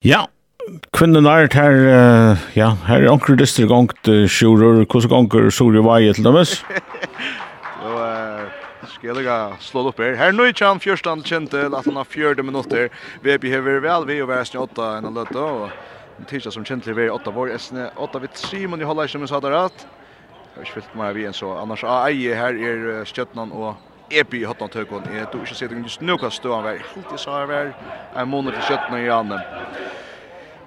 Ja, kvinnen er her, uh, ja, her er anker dyster gongt uh, sjurur, hvordan anker suri vei til dømes? Så uh, skal jeg slå opp her. Her nøy tjan fjørstan kjente, at han har fjørde minutter. Vi behøver vel vi er være snøy åtta enn han løtta, og tirsdag som kjente vi er åtta vår, esne åtta vitt Simon i halvleis som vi sa der at. Jeg har ikke fyllt meg vi en så, annars A.I. her er stjøtnan og epi i hotna tøkon. Jeg tror ikke sier just nu kan stå han vær. Helt i sa han vær. En måned til 17 i andre.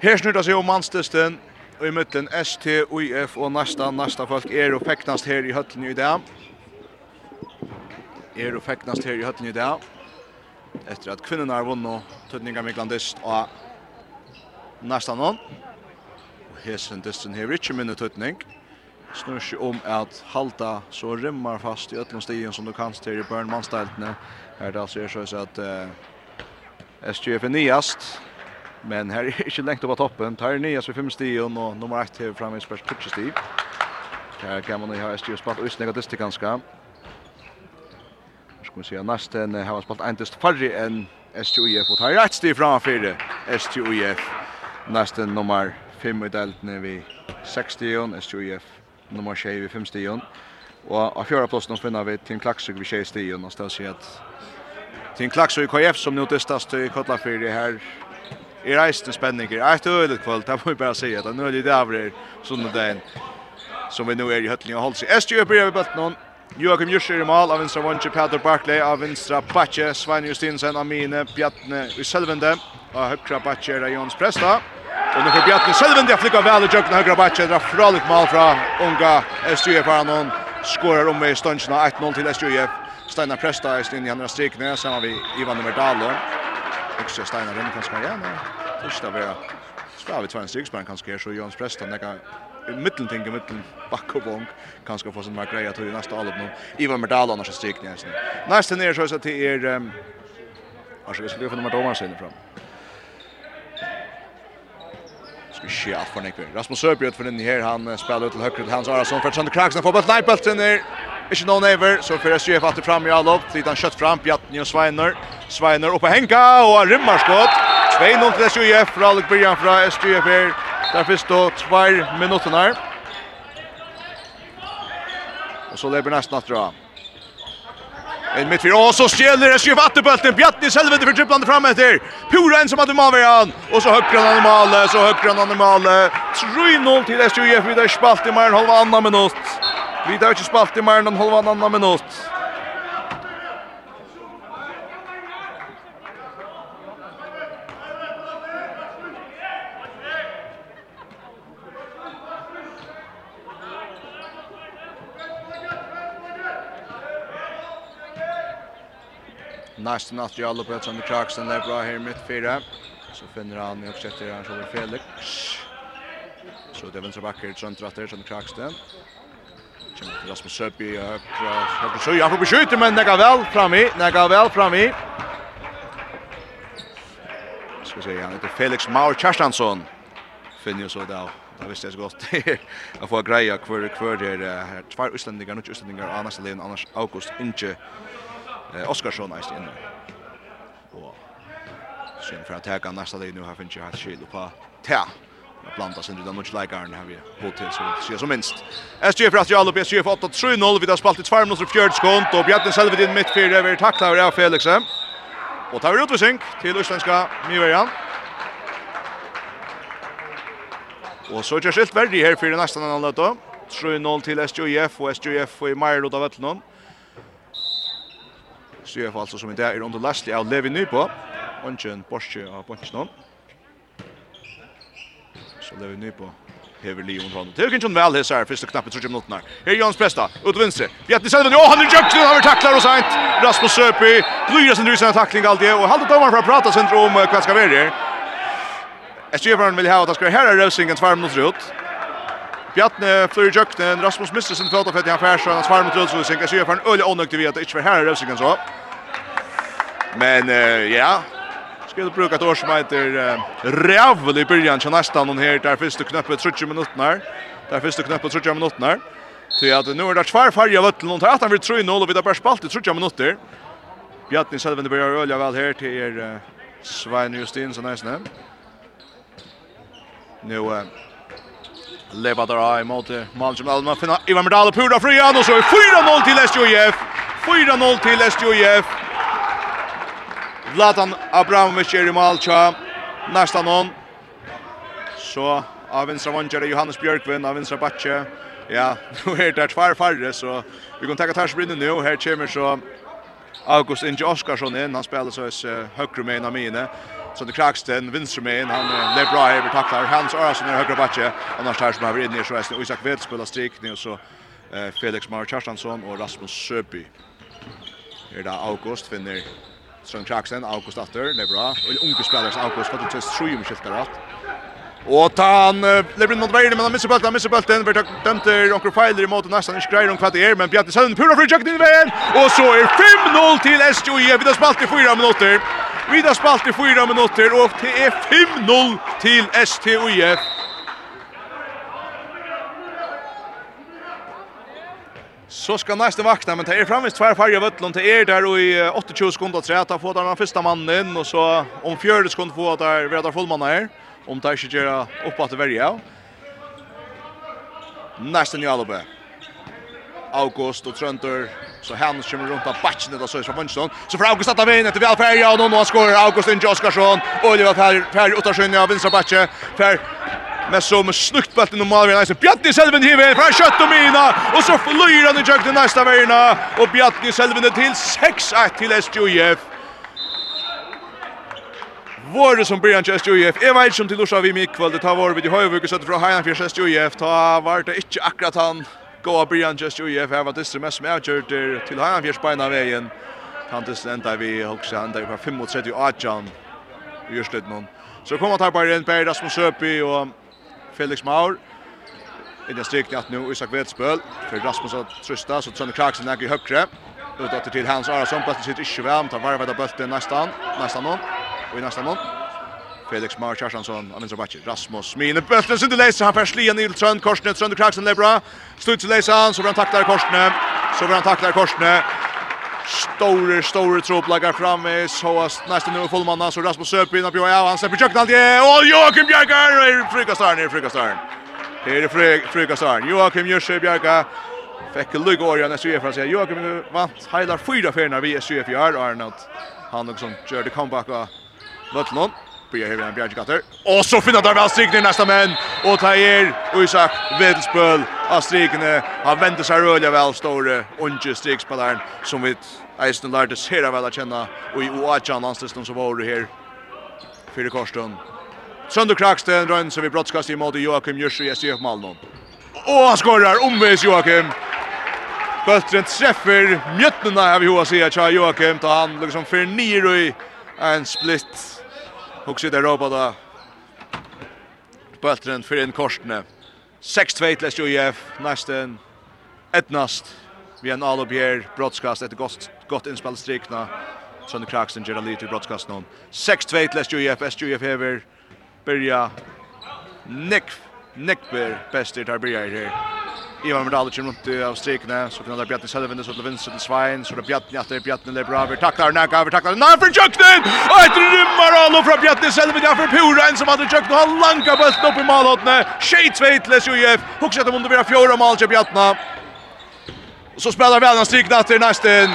Her snurta seg om manstesten. Og i møtten ST, UIF og næsta, næsta folk er og feknast her i høtlen i dag. Er og feknast her i høtlen i dag. Etter at kvinnorna har vunnet tøtninga Miklandist og næsta noen. Og hesen dysten her ikke minne tøtning. Tøtning snur seg om at halta så rimmar fast i ötlund stigen som du kan styr i Burn Her er det altså er så, at att eh, SGF er nyast. Men här är inte längt upp toppen. Tar er nyast ved fem stigen og nummer ett här framme i spörs touch stig. Her kan man ha SGF spalt og usnega dyster ganska. Her skal vi se at nesten har spalt en dyster färre än SGF og tar rätt stig framför SGF. Nesten nummer 5 i deltene vi 60 SGF nummer 6 vi 5 stigen. Og av fjärde platsen finner vi Tim Klaksvik vi 6 stigen. Och ställs i att Tim Klaksvik KF som nu testas i Kotlafyr här i reisten spänningar. Jag tror det kvällt, det får vi bara säga. Det är nöjligt över dagen som vi nu är i Hötlinge och Holsi. SGÖ börjar vid Böttenon. Joakim Jurser i mål av vinstra vondje, Peter Barkley av vinstra Batje, Svein Justinsen av Mine, Bjartne i Selvende, og høyre Batje er Jons Presta. Och nu får Bjartne Selvin det flickar väl i jökna högra backen. Det är mål från unga SJF någon. Skorar om i stundsna 1-0 till SJF. Steinar Presta i sin andra strikne har vi Ivan Merdalo. Också Steinar runt kanske igen. Första vara Ska vi två striksband kanske så Jons Presta neka i mitten tänker mitten back och bonk kanske få sån här grejer till nästa allop nu. Ivan Merdalo nästa nästan Nästa ner så så till är Alltså, vi ska få nummer Thomas sen fram ikke alt for nekver. Rasmus Sørbjød for inn i her, han spiller ut til høyre til Hans Arason, for Trønder Kragsen får bøtt nærpølten her, ikke noen never, så fyrir SJF alltid fram i Alop, litt han kjøtt fram, Bjartni og Sveiner, Sveiner oppe henka, og han rymmer skott, 2-0 til SJF, fra Alec Brian fra SJF her, der finnes då tvær minutter her. Og så lever nesten at dra. En mitt för och så stjäller det sig vattenbulten. Bjatte Selvende för dribblande fram efter. Pura en som hade Maveran och så högre han normale, så högre han normale. 3-0 till SJF där spalt i mer än halva annan minut. Vidare spalt i mer än halva annan minut. Nästan att jag håller på att som Clarkson där bra här mitt fyra. Så finner han och sätter han så Felix. Så det är vänster backer rätt där som Kraxten. Kommer till Rasmus Søby høyre. Högra Søy, han får beskytte, men det går vel fram i. Det går vel fram i. Ska se, han heter Felix Maur Kjerstansson. Finner ju så där. Det visste jag så gott. Jag får greja greia hver Det her. Tvær utlendinger, nukkje utlendinger, annars levn, annars August inte. August Eh, Oskarsson är inne. Och sen för att ta nästa dag nu har finns ju här skil på. Ta. Jag blandar sen utan något iron har vi hotel så ser som minst. SG för att jag allop SG för 8-3-0 vid har spalt i 2 minuter fjärde skont och Bjarne själv i mitt fyra över tacklar av Felix. Och tar ut Sink till Östländska Nyverjan. Och så kör skilt värdig här för nästan annan då. 3-0 till SGF och SGF i Majlod av Vettlund. Sjøf altså som i dag er under lastlig av Levi Nybo. Ongen Borske av Bonsen. Så Levi Nybo hever Leon Ronald. Det er ikke vel his her, første knappet 30 minutter her. Her er Jons Presta, ut vinstre. Bjarni Selven, ja, han er jøkt, han har taklar og sent. Rasmus Søpi, glyrer sin rysende takling alt det, og halde dommeren for å prate sentrum om hva skal være her. Jeg styrer vil ha at han skal være her er Røsingen, tvær minutter ut. Bjarne flyr i Rasmus mister sin føtter fett i han færs, han svarar mot Rødsvising, Jag ser för en øyelig ånøktig vid att det inte var här i Rødsvingen så. Men uh, ja, skulle bruka ett år som heter uh, Rävl i början till nästan hon här där första knäppet 30 minuter. Där första knäppet 30 minuter. Så ja, nu är det tvär färja Hon tar att han vill tro in och vi där bara spalt i 30 minuter. Bjartni Selvin börjar ölja väl här till er uh, Svein så nästan. Nu uh, Leva där i mot Malmö Malmö finna Ivan Merdal pura fria och så är 4-0 till SJF. 4-0 till SJF. Vladan Abramovic är i Malcha. Nästa någon. Så av vänstra vangare Johannes Björkvin av vänstra backe. Ja, nu är det två färre så vi kan ta Tarsbrinne nu. Här kommer så August Inge Oskarsson in. Han spelar så högre med en av mine. Så det Kraksten, Winsterman, han lever bra här, vi tacklar Hans Arason är högra backe. Annars här som har varit inne i så är Isak Ved spelar strikning och så eh, Felix Mar Kjartansson och Rasmus Söby. Här det August finner Ström Kraksten, August Atter, det är bra. Och unge spelare August fattar till sju om skiftar rätt. Och ta han Lebrin mot Vejle, men han missar bulten, han missar bulten. Vi tar dömt till Onkel Feiler i och nästan inte grejer om kvart är, men Bjarni Sönd, pura för i vägen Och så är 5-0 till SJ vi har spalt i fyra minuter. Vi har spalt i fyra minutter, og det er 5-0 til STUIF. Så skal nästa vakna, men det är framvis tvär färja vötlon. Det är där i 28 sekunder att träta. Få där den första mannen in och så om 40 sekunder få där vi där fullmanna här. Om det inte gör upp att välja. Nästa nya August och Tröntor Så Hans kommer runt av batchen där så är från Munchston. Så för August att ta in efter Valfärja och nu skorar August in Joskarsson. Oliver Färj Färj Ottarsson av vänstra batchen. Fer med så med snukt bulten och Malvin Eisen. Bjarni Selven hiver från kött och mina och så flyr han i jökten nästa värna och Bjarni Selven till 6-1 till SJF. Var som blir han just UF. Jag vet om till Orsa vi mig kväll det har varit vid i Höjvik så att från Hajan för just UF ta var det inte akkurat han Gå Brian just UF här var det mest med gjort till han fjärs på ena vägen. Han det ända vi också han på 35 och Adjan. Just det någon. Så kommer tar bara en Per Rasmus Öpi och Felix Maur. I det strykning att nu Isak Vetspöl för Rasmus att trösta så Trond Kraxen där i högre. Utåt till Hans Arason på sitt inte väl, tar varvet av bulten nästan, nästan någon. Och i nästan någon. Felix Mar Kjarsson av vänstra. Rasmus Mine Bøtten, sin läser han försligen i Trond Korsnet Trond Kraxen Lebra. Slut till läsaren så blir han tacklar Korsne. Så blir han tacklar Korsne. Store store trop lagar fram i såast nästan nu fullmanna så Rasmus Söp in på ja han släpper jukt alltid. Och Joakim Bjergar frukastar ner frukastar. Här är frukastar. Joakim Jörsö Bjergar Fick lugg år när SUF från sig. Joakim vant heilar fyra färna vi SUF i år Arnold. Han och som det comeback av Lötlund. Bia hever en bjergekatter. Og så finner der vel strikene i neste menn. Og Teier og Isak Vedelsbøl av strikene. Han venter seg rødja vel store unge strikspilleren som vi eisen lærte ser vel å kjenne. Og i Oachan landslisten som var her. Fyre Korstund. Sønder Kraksten rønn som vi brottskast i måte Joakim Jørsi i SJF Malmö. Og han skårer omvis Joakim. Bøltren treffer mjøttene av Hoa sier Joakim. Da han liksom fyrir nir i en splitt Hooks ut Europa då. Bultren för en korsne. 6-2 till SJF. Nästan etnast. Vi en all uppger broadcast ett gott gott inspel strikna. Sonny Kraxton ger lite broadcast någon. 6-2 till SJF. SJF hever börja Nick Nick Bear bäst där börjar här. Ivar Medal kommer runt av strikene, så kan det Bjartne Selvin så till vinst til Svein, så det Bjartne efter Bjartne le bra över tacklar Naga över tacklar Nej för Jöknen! Och ett rymmar allo från Bjartne Selvin Pura, en som hadde Jöknen han lanka bøtten opp i malhåttene, målhållne. Shit Sveitles UF hooks att mundu vara fjärde mal til Bjartne. Så spelar vi han strikna till nesten,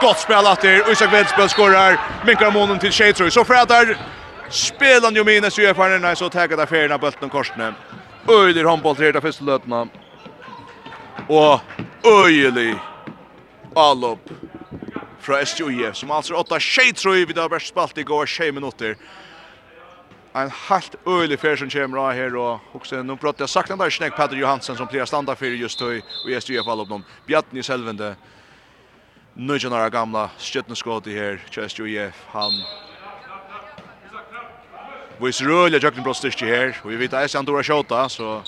Gott spel etter, Isak Wedspel skorar. Minkar månen til Shaitrøy. Så frädar spelar ju minus UF här när så tackar där färna bulten korsne. Öjder handboll tredje første løtene og øyelig allop fra SJUE, som altså er 8-6 tror vi da bare spalt i går tjej minutter. En helt øyelig fer som kommer av her, og også nå prater jeg sakna der snakk Petter Johansen som pleier standa for just høy, og i SJUE fallop noen Bjarni Selvende, nødjan av gamla skjøttneskåd i her, til SJUE, han Vi ser rulliga jökning blåst her, og Vi vet at han drar skjuta så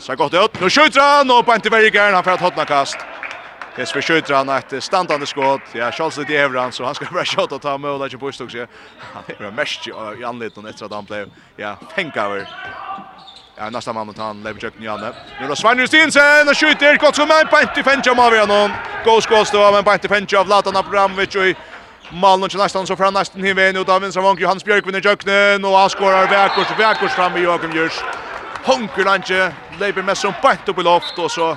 Så gott ut. Nu skjuter han och på inte varje han får ett hotna kast. Det Jesper skjuter han ett standande skott. Ja, Charles det är han så han ska bara skjuta och ta mål där på stocks. Ja, Han är mest i anledning efter att han blev ja, tänk över. Ja, nästa man mot han Levchuk Njanne. Nu då Sven Justinsen och skjuter gott som en på inte fänja av honom. Go skott då men på inte fänja av Latan Abramovic och Malen och nästan så fram nästan hin vägen ut av Vincent Johannes Björk vinner jöknen och han skorar Väkors Väkors fram i Joakim Jörs. Honker lanje, lever med som bant upp i loft och så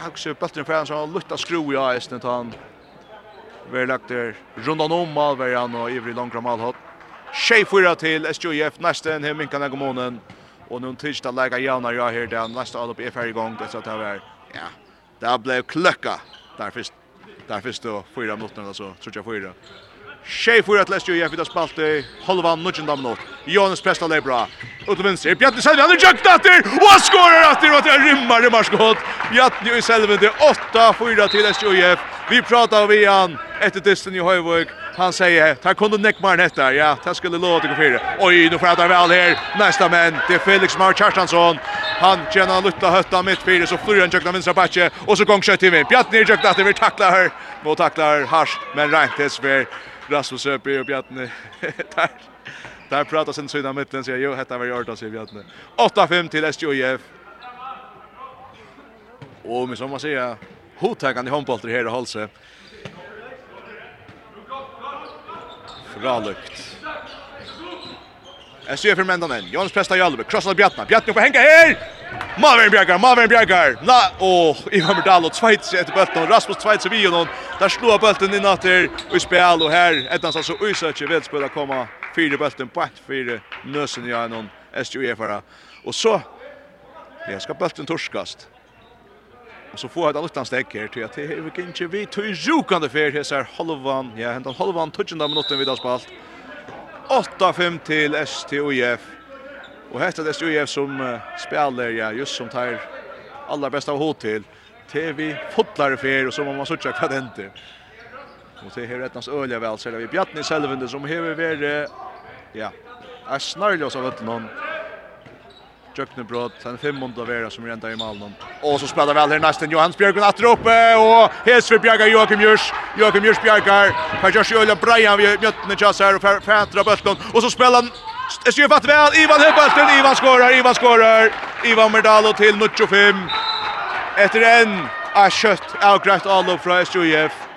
Hagsjö bulten för han så lutta skru i isen till han. Vi lagt där rundan om Malvärjan och Ivri Långra Malhot. Tjej fyra till SJF nästan hem kan jag månen. Och nu tisdag lägga Janar jag här där nästa all upp är färdig gång det så att det var. Ja. Där blev klöcka. Där först där först då fyra minuter alltså tror jag fyra. Tjej fyra till Lästjö IF, spalt i halva nudgen damnåt. Jonas Presta Lebra, ut till vänster, Bjarni Selvi, han har jökt efter! Och han skorar efter och det rimmar, rimmar skott! Bjarni Selvi, det 8-4 till Lästjö Vi pratar vi han efter dysten i Høyvøk. Han säger, ta kunde neckmar detta, ja, det skulle låta gå fyra. Oj, nu får han väl här, nästa men, det är Felix Mar Kjartansson. Han tjänar lutta hötta mitt fyra, så flyr han jökna vinstra backe, och så gång kött i vinn. Bjartni jökna efter, vi tacklar här, och tacklar hasch, men rent tills Rasmus Öpi och Bjarni. där där pratar sen sidan mitten säger jo detta var gjort av sig Bjarni. 8-5 till SJF. Och med som man säger hotägande handbollter här i Halse. Fralökt. Jeg ser for mendan en. Jons Presta Jalve, krossar Bjartna. Bjartna får henga her! Mavern Bjarkar, Mavern Bjarkar! Na, åh, Ivan Berdal og Tveits etter bøtten, Rasmus Tveits og Vion, der slår bøtten inn atter, og i spjall, og her, ettans altså, og i søtje, velspøyda komma, fire bøtten, bætt fyra nøsen i anon, SJU-fara. Og så, ja, skal bøtten torskast. Och så får jag ett annat steg här till att det är vi kan inte vi tog jokande för här så här halvan, ja, hentan halvan touchen där minuten vid avspalt. spalt. 8-5 till STOIF. Och här är STUF som spelar ja, just som tar allra bästa av hot till. TV fotlar för och så man måste checka vad det inte. Och det här rättnas öliga väl så där vi Bjartni Selvende som hever ver ja, är snarlös av någon Jökne Brod, sen 500 vera som rentar i Malmö. Och så spelar väl här nästan Johan Björkun åter uppe och Hesve Bjärga Joakim Jörs. Joakim Jörs Bjärgar. Kan Josh sjöla Brian vi mötte Chas här och fätra bollen och så spelar Det ser fatt väl Ivan Hebbalten Ivan skorar Ivan skorar Ivan Merdalo till 95. Efter en a skött avgrätt all upp från SJF.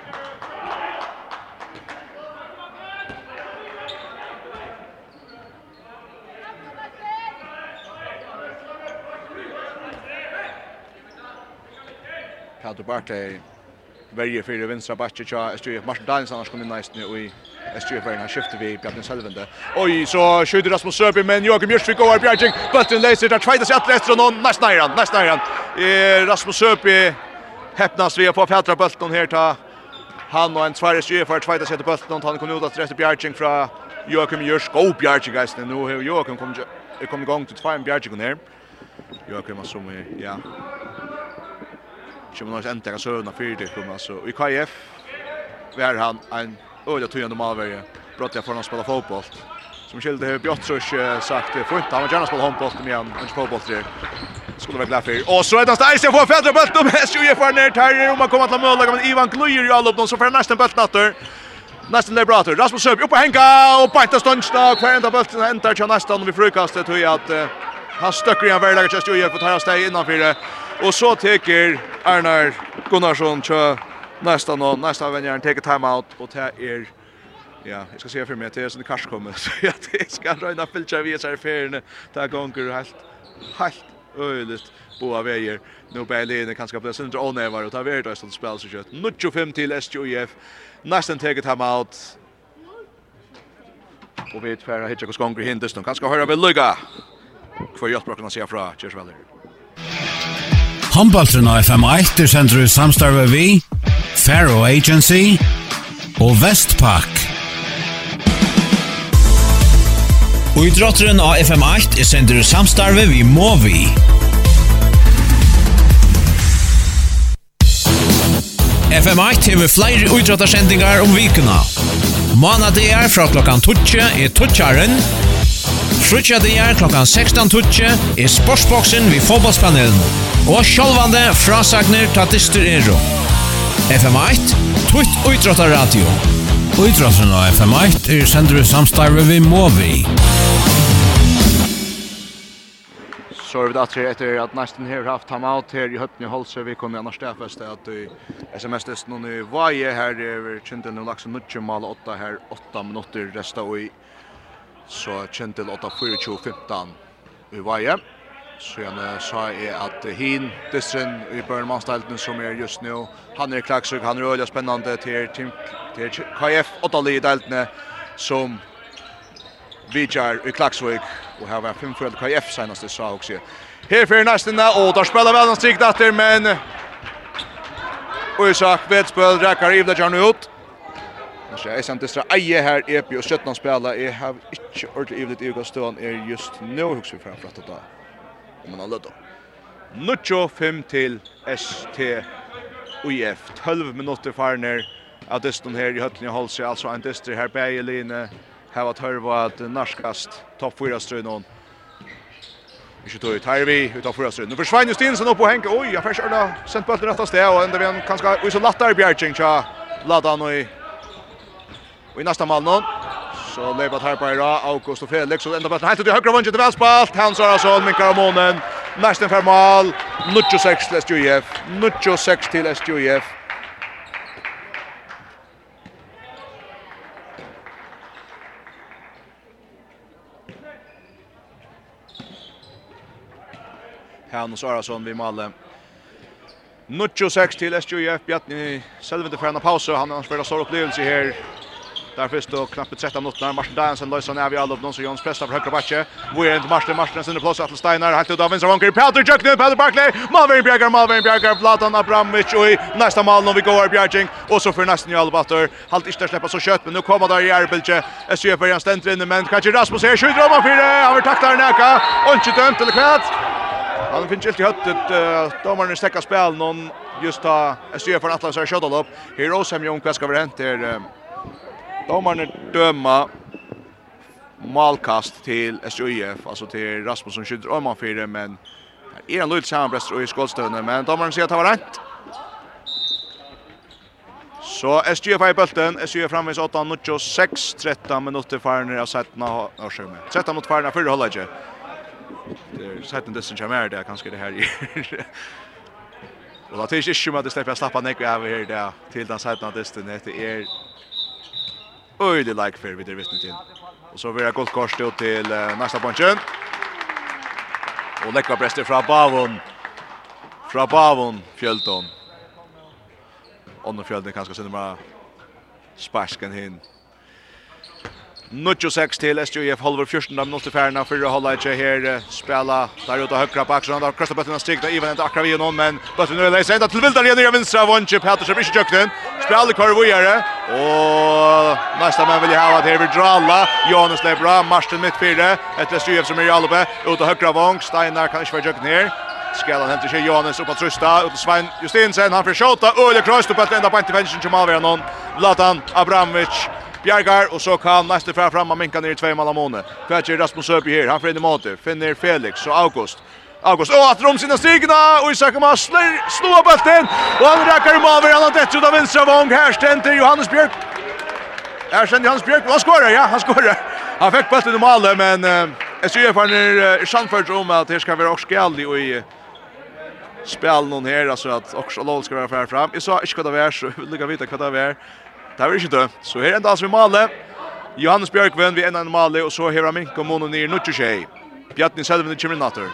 Kato du verje fyrir vinstra bakki tja SJF Martin Danielsen annars kom inn næst nu i SJF verna skifte vi Bjarni Selvende. Oi, så skjuter Rasmus Søby men Joakim Jørsvik over Bjarni. Bøtten leiser, der tveita seg atle etter og næst nær næst nær han. Rasmus Søby heppnas vi på fætra bøtten her ta han og en tvær SJF har tveita seg etter bøtten og han kom ut etter Bjarni fra Joakim Jørsvik og Bjarni geisne. nu har Joakim kom, kom i gang til tveim Bjarni her. Joakim har som, ja, som nog ändrar söna för det kommer alltså i KF var han en öde tjänande malvärje brott jag för att spela fotboll som skilde hur Björtsors sagt det får inte han gärna spela handboll men igen en fotboll det skulle vara glad för och så är det där Isen får fädra bollen om SJ för ner tar om man kommer att måla men Ivan Klujer i all upp så för nästan bollen åter Nästan där brater. Rasmus Söb upp och hänga och bajta stundsta kvar ända bulten ända till nästan vi frukastet det jag att han stöcker igen värlaget just ju för att ta steg innanför Och så teker Arnar Gunnarsson tjö nästa nå nästa vänner han tar time out och det är Ja, jag ska se för mig att det är sån kars kommer så jag ska röna filcha vi så här färne där gånger helt helt öjligt boa väger. Nu Berlin kan kanske bli sent och nevar och ta vart det som spelas så kött. 95 till SJF. Nästan tar time out. Och vet för hitcha kus gånger hindest. Kanske höra väl lugga. för jag pratar kan se fra Chersweller. Håndbaltren av FM1 er sender i samstarve vi, Faro Agency og Vestpak. Og i drotteren av FM8 er sender i samstarve vi Movi. FM8 hever flere utrattersendingar om vikuna. Månadegar fra klokkan 12 er 12 Frutja det er klokkan 16.20 er sportsboksen vid fotballspanelen. Og sjálvande frasagner tatistur ero. FM1, tutt Uidrottar Radio. Uidrottarna FM1 er sender samstarve vi Movi. Så er vi da tre etter at nesten her haft ham out her i Høpni Holse. Vi kommer annars til fest at i SMS-testen og i Vaje her er vi kjent enn lagt som mal 8 her 8 minutter resta og i så kjent til 8-4-2-15 i veie. Så igjen sa jeg at hin, distren i Børnmannstelten som er just nå, han er klaksøk, han er øyelig spennende til, til, til KF, 8 i deltene, som Vijar i Klaksvik, og her var 5 4 KF senast det sa også. Her fyrir næstinna, og der spiller vel en strikt datter, men Uysak vetspøl, rekker Ivda Jarnu ut. Kanske är sant det stra eje här EP och 17 spela är har inte ordentligt evigt i Gustavsson är just nu hooks vi framför att ta. Om man har då. Nucho 5 till ST UF 12 minutter farner att deston här i Höllne i Holse alltså en dyster här på Ejeline här var hörva att narskast topp 4 strön Vi ska ta ut här vi utav förra strun. Nu försvinner ju Stinsen upp och Henke. Oj, jag försöker då Sent på rätta steg och ändå vi en ganska... och så lättare Bjärching tja. Ladda nu i Och i nästa mål nu så lever här på Ira August och Felix och ända på helt till högra vänster till välspalt. Han så alltså Mikael Månen, Nästan för mål. 96 till SJF. 96 till SJF. Hans Arason vid Malle. 96 till SJF. Bjarni selvete för en pause, Han har spelat stor upplevelse her, Där först då knappt 13 minuter. Martin Dansen löser ner vi alla upp Någon som Jons pressar för högra backe. Wierent Martin Martin sen plats att Steiner helt ut av vänster vanker. Peter Jökne, Peter Barkley. Malvin Bjergar, Malvin Bjergar, Vladan Abramovic och i nästa mål när vi går Bjerging och så för nästan i Albator. Halt inte släppa så kött men nu kommer där i Erbelche. SJ börjar ständra in men kanske Rasmus här skjuter om han fyra. Han vill tackla Naka. Och inte dömt eller kvätt. Han finns inte helt ut. Domaren stäcker spel någon just ta SJF från Atlas har skjutit upp. Här Rosem Jung kvaskar vi hänt där. Domarna döma malkast till SJF, alltså till Rasmus som skjuter om han fyra, men det är en lite sambrest i skålstöden, men domarna säger att det var rätt. Så SJF i bulten, SJF framvis 8, 9, 6, 13 minutter farne av 17 av 7. 13 mot farne av 4 håller inte. Det är 17 distance som är det, kanske det här är. Och det är inte som att det släpper att slappa nek över här till den 17 distance, det är øyelig like for vi det vittne til. Og så vil jeg godt kors til til næsta punchen. Og lekka prester fra Bavon. Fra Bavon Fjölton. Onno Fjölton kanske sen meg sparsken hin. 96 till SJF Holver 14 av nolte färna för att här spela där ute högra på axeln där kastar bollen stigna Ivan inte akra vid någon men bollen är läs ända till Vildar ner vänstra Vonche Patterson i jöknen spelar kvar vidare och nästa man vill ha att dra Dralla Jonas Lebra Marsten mittfältare ett SJF som är i Albe ute högra vång Steinar kan inte jökna ner Skallan hentar sig Johannes upp att trusta ut Svein Justinsen han försköta Ulle Kroos på att ända på intervention till Malveron Vladan Abramovic Bjargar och så kan nästa fram fram minka ner i två mål måne. Fetcher Rasmus Öby här, han får in i måte, finner Felix och August. August, och att Romsina stigna, och Isak Masler slår bollen och han räcker med över, han det dett ut vänstra vång, här ständer Johannes Björk. Här ständer Johannes Björk, han skorar, ja, han skorar. Han fick bollen i målet, men eh, jag ser för när Sandford om att det ska vara också skallig och i spel någon här, alltså att också Lol ska vara fram. Jag sa, inte vad det var så vill jag vita vad det är. Det var ikke det. Så her enda altså vi maler. Johannes Bjørkven vi enda en maler, og så hever han mink og månen nir nuttje tjei. Bjartni Selvene kommer inn atter.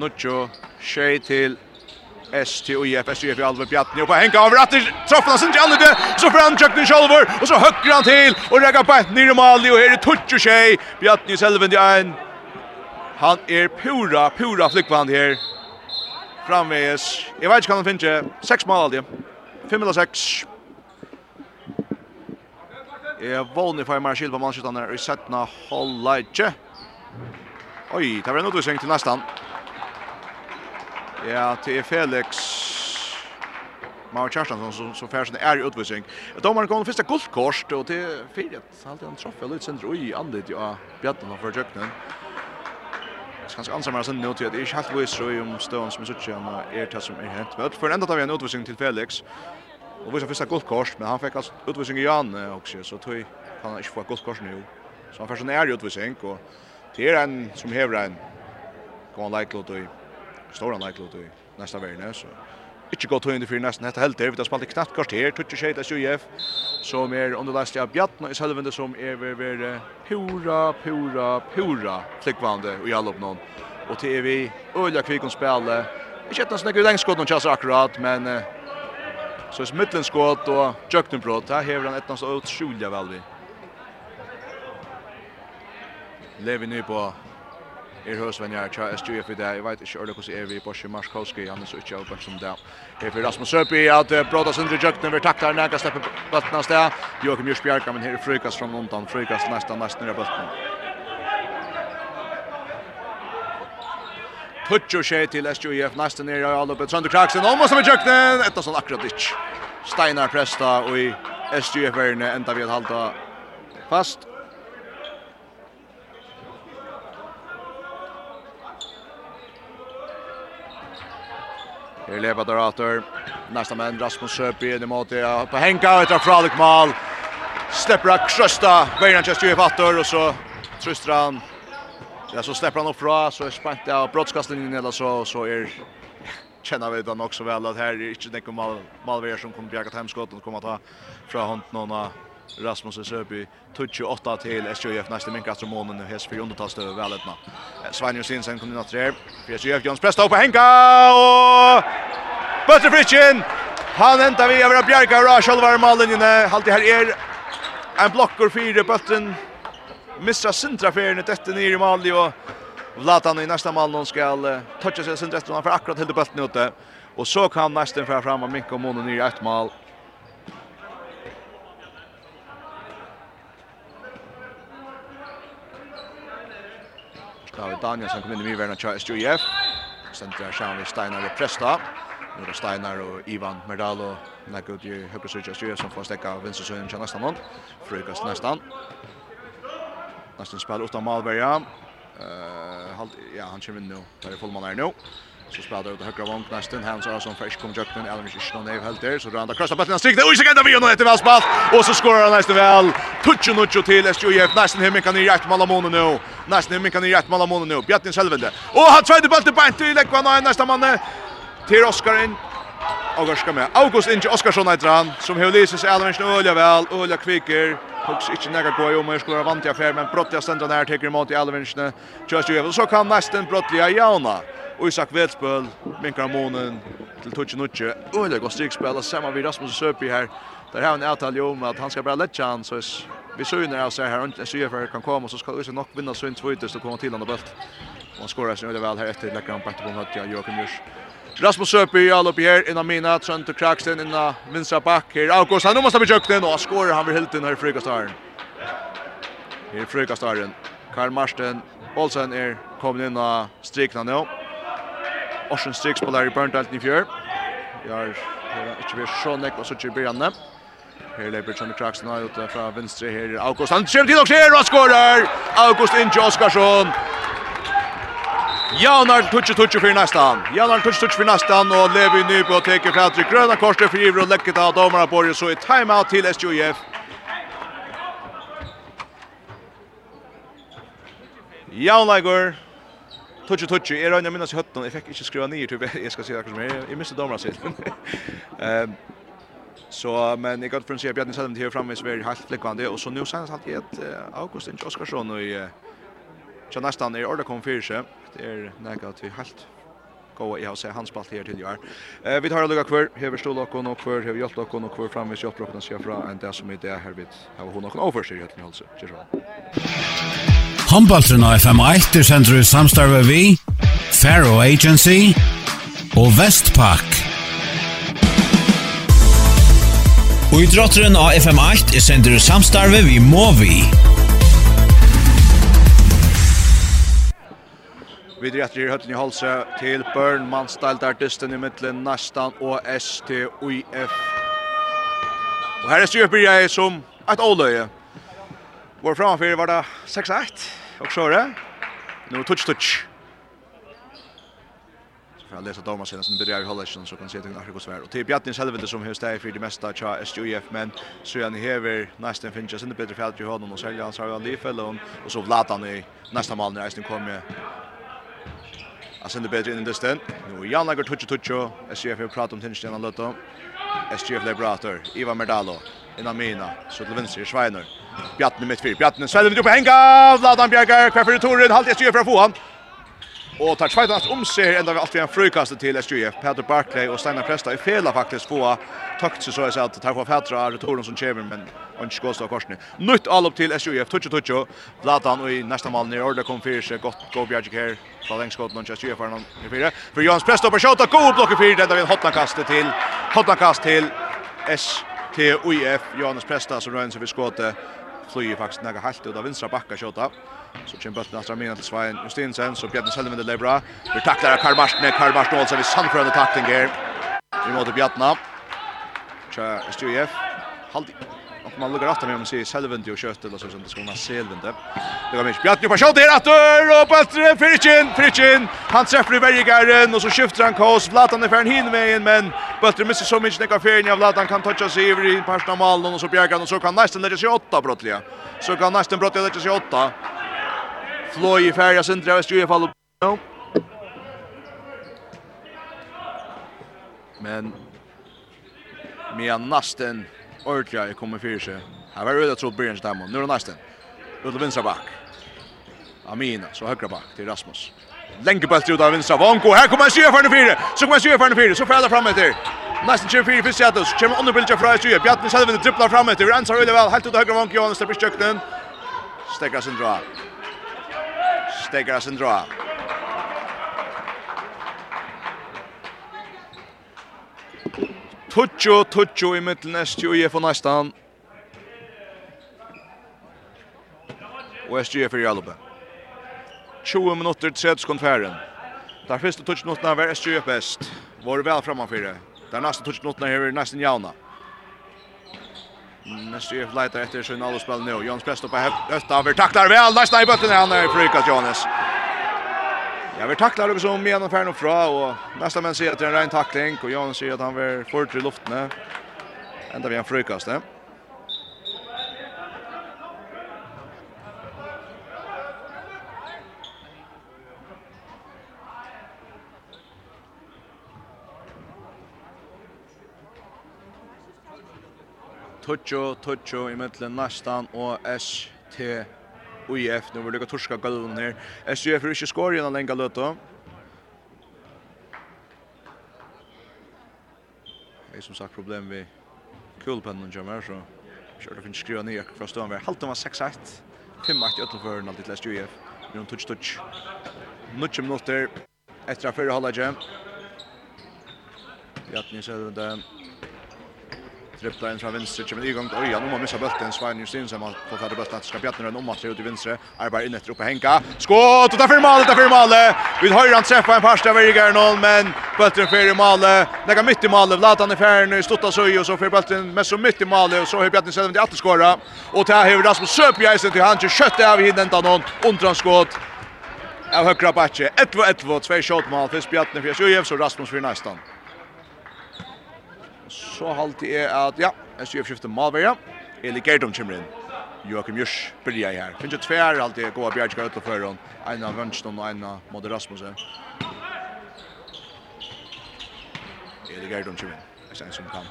Nuttje tjei til STUF, STUF i alve Bjartni, og på henka over atter, troffer han sin til Annike, så får han tjøkken Kjolvor, og så høkker han til, og rekker på et nir maler, og her er tuttje tjei. Bjartni Selvene i en. Han er pura, pura flikkvann her framvis. Jeg vet ikke hva han finner. Seks mål alltid. Fem eller seks. Jeg vågner for meg skil på mannskjøttene i settene holder ikke. Oi, det var en utvisning til nesten. Ja, til Felix. Mauer Kjarstansson som, som färsen är i utvisning. Domaren kom första guldkorset och till fyret. Alltid han träffade lite sönder i andet ja, bjätten för Jöknen. Så kanskje ansammer sen nu till att det är helt vis så om stones som er sutt igjen det som är hänt. Men för ända tar vi en utvisning till Felix. Och viser första et godt men han fick alltså utvisning i Jan också så tog han ikke få et kort kort nu. Så han først en ærlig utvisning, och det är en som häver en. Kommer han leiklot og i, står han like og i neste så ikke godt høyende for nesten hette helter. Vi har spalt i knatt kvarter, tutsi skjeit av Sjujef, som er underlæst av Bjartna i Selvende, som er ved være pura, pura, pura flikkvande i all oppnån. Og til er vi øyla kvikon spille. Ikke etter snakke ut engskått noen kjasser akkurat, men så er smittelenskått og jøktenbrott. Her hever han etter hans utsjulja velvi. Levi nu på er hos venn jeg tja SGF i dag, jeg vet ikke ordentlig hvordan er vi i Borsi Marskowski, han er så ikke av som det. Her for Rasmus Søpi, at Brodas under jøkken, vi her nægge steppe bøtten av sted, Joachim Joakim Jørsbjerg, men her er Frykast fra Montan, Frykast nesten, nesten nere bøtten. Tutjo skje til SGF, nesten nere i Alupe, Trønder Kraksen, om som med jøkken, etter sånn akkurat ikke. Steinar Presta og i SGF-verne enda vi har halta fast, Det är lepa där Nästa män Rasmus Söpi in i mål. På Henka ut av Fralik mål. Släpper krösta Björn just ju fattor och så tröstar han. Ja, så släpper han upp fra, så är spänt ja, brottskastlinjen eller så så är känner vi den också väl att här är inte det mal Malver som kommer bjärga hemskottet och kommer ta från hand någon Rasmus Söby 28 till SJF nästa minka som månen hes för undertas över väletna. Svanjus Sinsen kommer in att tre. PSG Jones pressar upp på Henka och Bøtterfritjen! Han hentar vi over Bjerga og Rachel var malinjene. det her er en blokker fire bøtten. Missa sentraferien dette nere i Mali og Vlatan i nästa mål någon ska uh, toucha sig sent efter för akkurat helt bulten ute och så kan nästan för fram och Mikko Mono ner ett mål. Stavit Danielsson kom in i myrverna Charles Jujev. Sentra Sjani Steinar i presta. Nu er Steinar og Ivan Merdalo, nekka ut i høyre syrkja styrir som får stekka vinstresøyen til næsta mån. Frøykast næstan. Næsten spiller utan Malberga. Uh, halt, ja, han kommer inn nu. Der er fullmann her nu. Så spelar det ut högra vånk nästan. Hans Arason för kom Jöknen. Eller mycket Ishkom Neve helt där. Så drar han där krossa battlen. Strik det. Och Ishkom Neve och etter väl spalt. Och så skorar han nästan väl. Tutsjo nutsjo till SJF Nästan hemmen kan i rätt Malamone nu. Nästan hemmen kan i rätt Malamone nu. Bjartin Selvende. Och han tredje bulten bänt i Lekvan. Nästa manne til Oskarin. Og ska med. August Inge Oskarsson heter han, som har lyst seg allmänt öliga väl, öliga kvicker. Hooks inte näga gå om jag skulle ha vant jag fär, men brottiga ständer där tar emot i Alvinchne. Just ju, så kan nästan brottliga Jauna. Och Isak Vetspöl, minkar månen till touch nutche. Öliga går strikspel samma vid Rasmus Söpi här. Där har han avtal om att han ska bara lätt han så vi såg när jag säger här inte så för kan komma så ska Isak nog vinna sin tvåtest och komma till andra bult. Och skorar sig öliga väl här efter lägger han på på något jag Joakim Jörs. Rasmus Søby all upp här innan mina Trent och Kraxten innan Vinstra back här. August han måste bli jökten och skorar han vill helt in här i frukastaren. Här i frukastaren. Karl Marsten Olsen är kommit in och strikna nu. Orsen striks på där i Burntalten i fjör. Jag har inte vi så näck och så tjuv början. Här leper Trent och Kraxten ut från vänster här. August han kommer till och ser och skorar. August in Oskarsson. Janar touch touch för nästan. Janar touch touch för nästan och Levi Nybo teker fra til grøna korset för Ivro lekket av på det så i timeout till SJF. Jaunleigur Touch touch. jeg røyner minnes i hötten. Jag fick inte skriva ner typ, jag ska se akkurat som är. Jag missade domarna sitt. Ehm så, men jag gøtt for å si Bjarni Selvind her framme er helt flikkvande, och så nu sen så i et August Oskarsson och i Så nästan är ordet kom för sig. Det är näka till helt gå i hos hans ball här till gör. Eh vi tar lugga kvar här står lock och kvar här hjälpt lock och kvar framme så uppropna sig från en där som är där här vid har hon någon sig helt alltså. alltså. så. Handballtrena FM1 er sender i samstarve vi, Faro Agency og Vestpak. Og idrotteren av FM8 er sender i samstarve vi Movi. Vi drar i høtlen i halse til Børn, mannstalt artisten i mitten nästan och STUIF. Och här är styrer blir som ett ålöje. Vår framför var det 6-1, och så är det. Nu touch-touch. Så får jeg lese damer senere, så blir i halsen, så kan se det til något svårt. Och till Bjartins helvete som hun steg för det mesta tja STUIF, men så han nästan nesten finnes jeg bättre bedre fjall til och sälja han så har han en och så vlater han i nästa mål när Eisen kommer Han sender bedre inn i dysten. Nå Jan lager tutsi tutsi. SGF har pratet om tinnstjena Løtto. SGF Lebrator, Ivar Merdalo, innan Mina, så til venstre, Sveiner. Bjartne mitt fyr, Bjartne, Sveiner, du på henga! Vladan Bjergar, hver fyrir Torin, halvt SGF få han Och tar svajtast om sig ända alltid en frukast till SJF. Peter Barkley och Steinar Presta i fela faktiskt få takt så jag sa att för på Petra returen som kommer men och inte går så korsne. Nytt allop till SJF. Touch touch. Vladan och i nästa mål ner Orda kom för sig gott go Bjarke här. Från längskott någon SJF för någon i fyra. För Jans Presta på skott och god block i fyra. där vill hotna kastet till. Hotna kast till STUF Jonas Presta som rör sig vid skottet. Flyger faktiskt några halt ut av vänstra backa skottet. Så kjem bulten aftra mina til Svein Justinsen, så Bjarne Selvind det bra. Vi tacklar Karl Marsten, Karl Marsten alltså vi sannförande tackling här. Vi måste Bjarne. Tja, Stjef. Halt. Och man lukar aftra med om sig Selvind och kött eller så som det ska vara Selvind. Det var mycket Bjarne på skott här åter och bulten Fritchen, Fritchen. Han träffar i bergaren och så skiftar han kors Vlatan för en hin med men bulten missar så mycket när färgen av Vlatan kan toucha sig över i parsta malen och så Bjarkan och så kan nästan lägga sig åtta brottliga. Så kan nästan brottliga lägga sig åtta. Floy i färja sindra i styr fall. Men Mia Nasten ordra i kommer för sig. Här var det tror Björn Stamon. Nu är Nasten. Ut vänstra back. Amina så högra back till Rasmus. Länge på ut av vänstra Vanko. Här kommer Sjö för den fyra. Så kommer Sjö för den fyra. Så färdar fram efter. Nästan 24 för Seattle. Så Kommer under bilden från Sjö. Bjarni Selvin dribblar fram efter. Vi Rensar väl helt ut högra Vanko Jonas där på köknen. Stäcker sin dra stegar sin dra. Tuccio, Tuccio i mittelnes, Tjuje og nästan. Og SG i Jalupe. 20 minutter, 30 sekund færen. Der første Tuccio-minuttene var SGF best. Var vel framanfyrir. Der neste Tuccio-minuttene her er nesten jauna. Mest ju letar efter sin alla spel nu. Jons Presto på höfta över tacklar väl. Nästa i botten han är frykas Jonas. Jag vill tackla också om igen och färna fra och nästa men ser att det är en ren tackling och Jonas säger att han vill fort i luften. Ända vi en frykast. Eh? Tucho, Tucho i mittlen nästan och ST UF nu vill lukka torska galvun her. SUF er skor igen gjennom lenga då. Det är som sagt problem vi kulpennen kommer, så kör det finns skriva ner fra stan ved. halta var 6-1, 5-8 i øtlenføren av ditt lest Nu en touch-touch. Nutsje minutter etter at fyrre halvdagen. Jatni ser rundt dribblar in från vänster kommer igång och Örjan om att missa bollen Svein Justin som har fått hade bollen ska Bjartner en omatt ut i vänster arbetar in efter uppe Henka. Skott och där för målet där för målet vi har han träffar en fasta vägar någon men bollen för i målet lägger mitt i målet Vladan i färden stotta så och så för bollen med så mitt i målet och så har Bjartner själv att skora och där har Rasmus Söpjäsen till han. Kött av hinner inte någon undranskott av högra backe 1-1 två skott mål för Bjartner för Sjöjev så Rasmus för nästan så halte jeg at, ja, jeg sier skifte Malveja. Eli Gerdum kommer inn. Joakim Jørs byrja i her. Finns jo tver alltid goa bjergskar utenfor før hon. Eina Vønstånd og eina Modde Rasmus. Eli Gerdum kommer inn. Jeg sier som kan.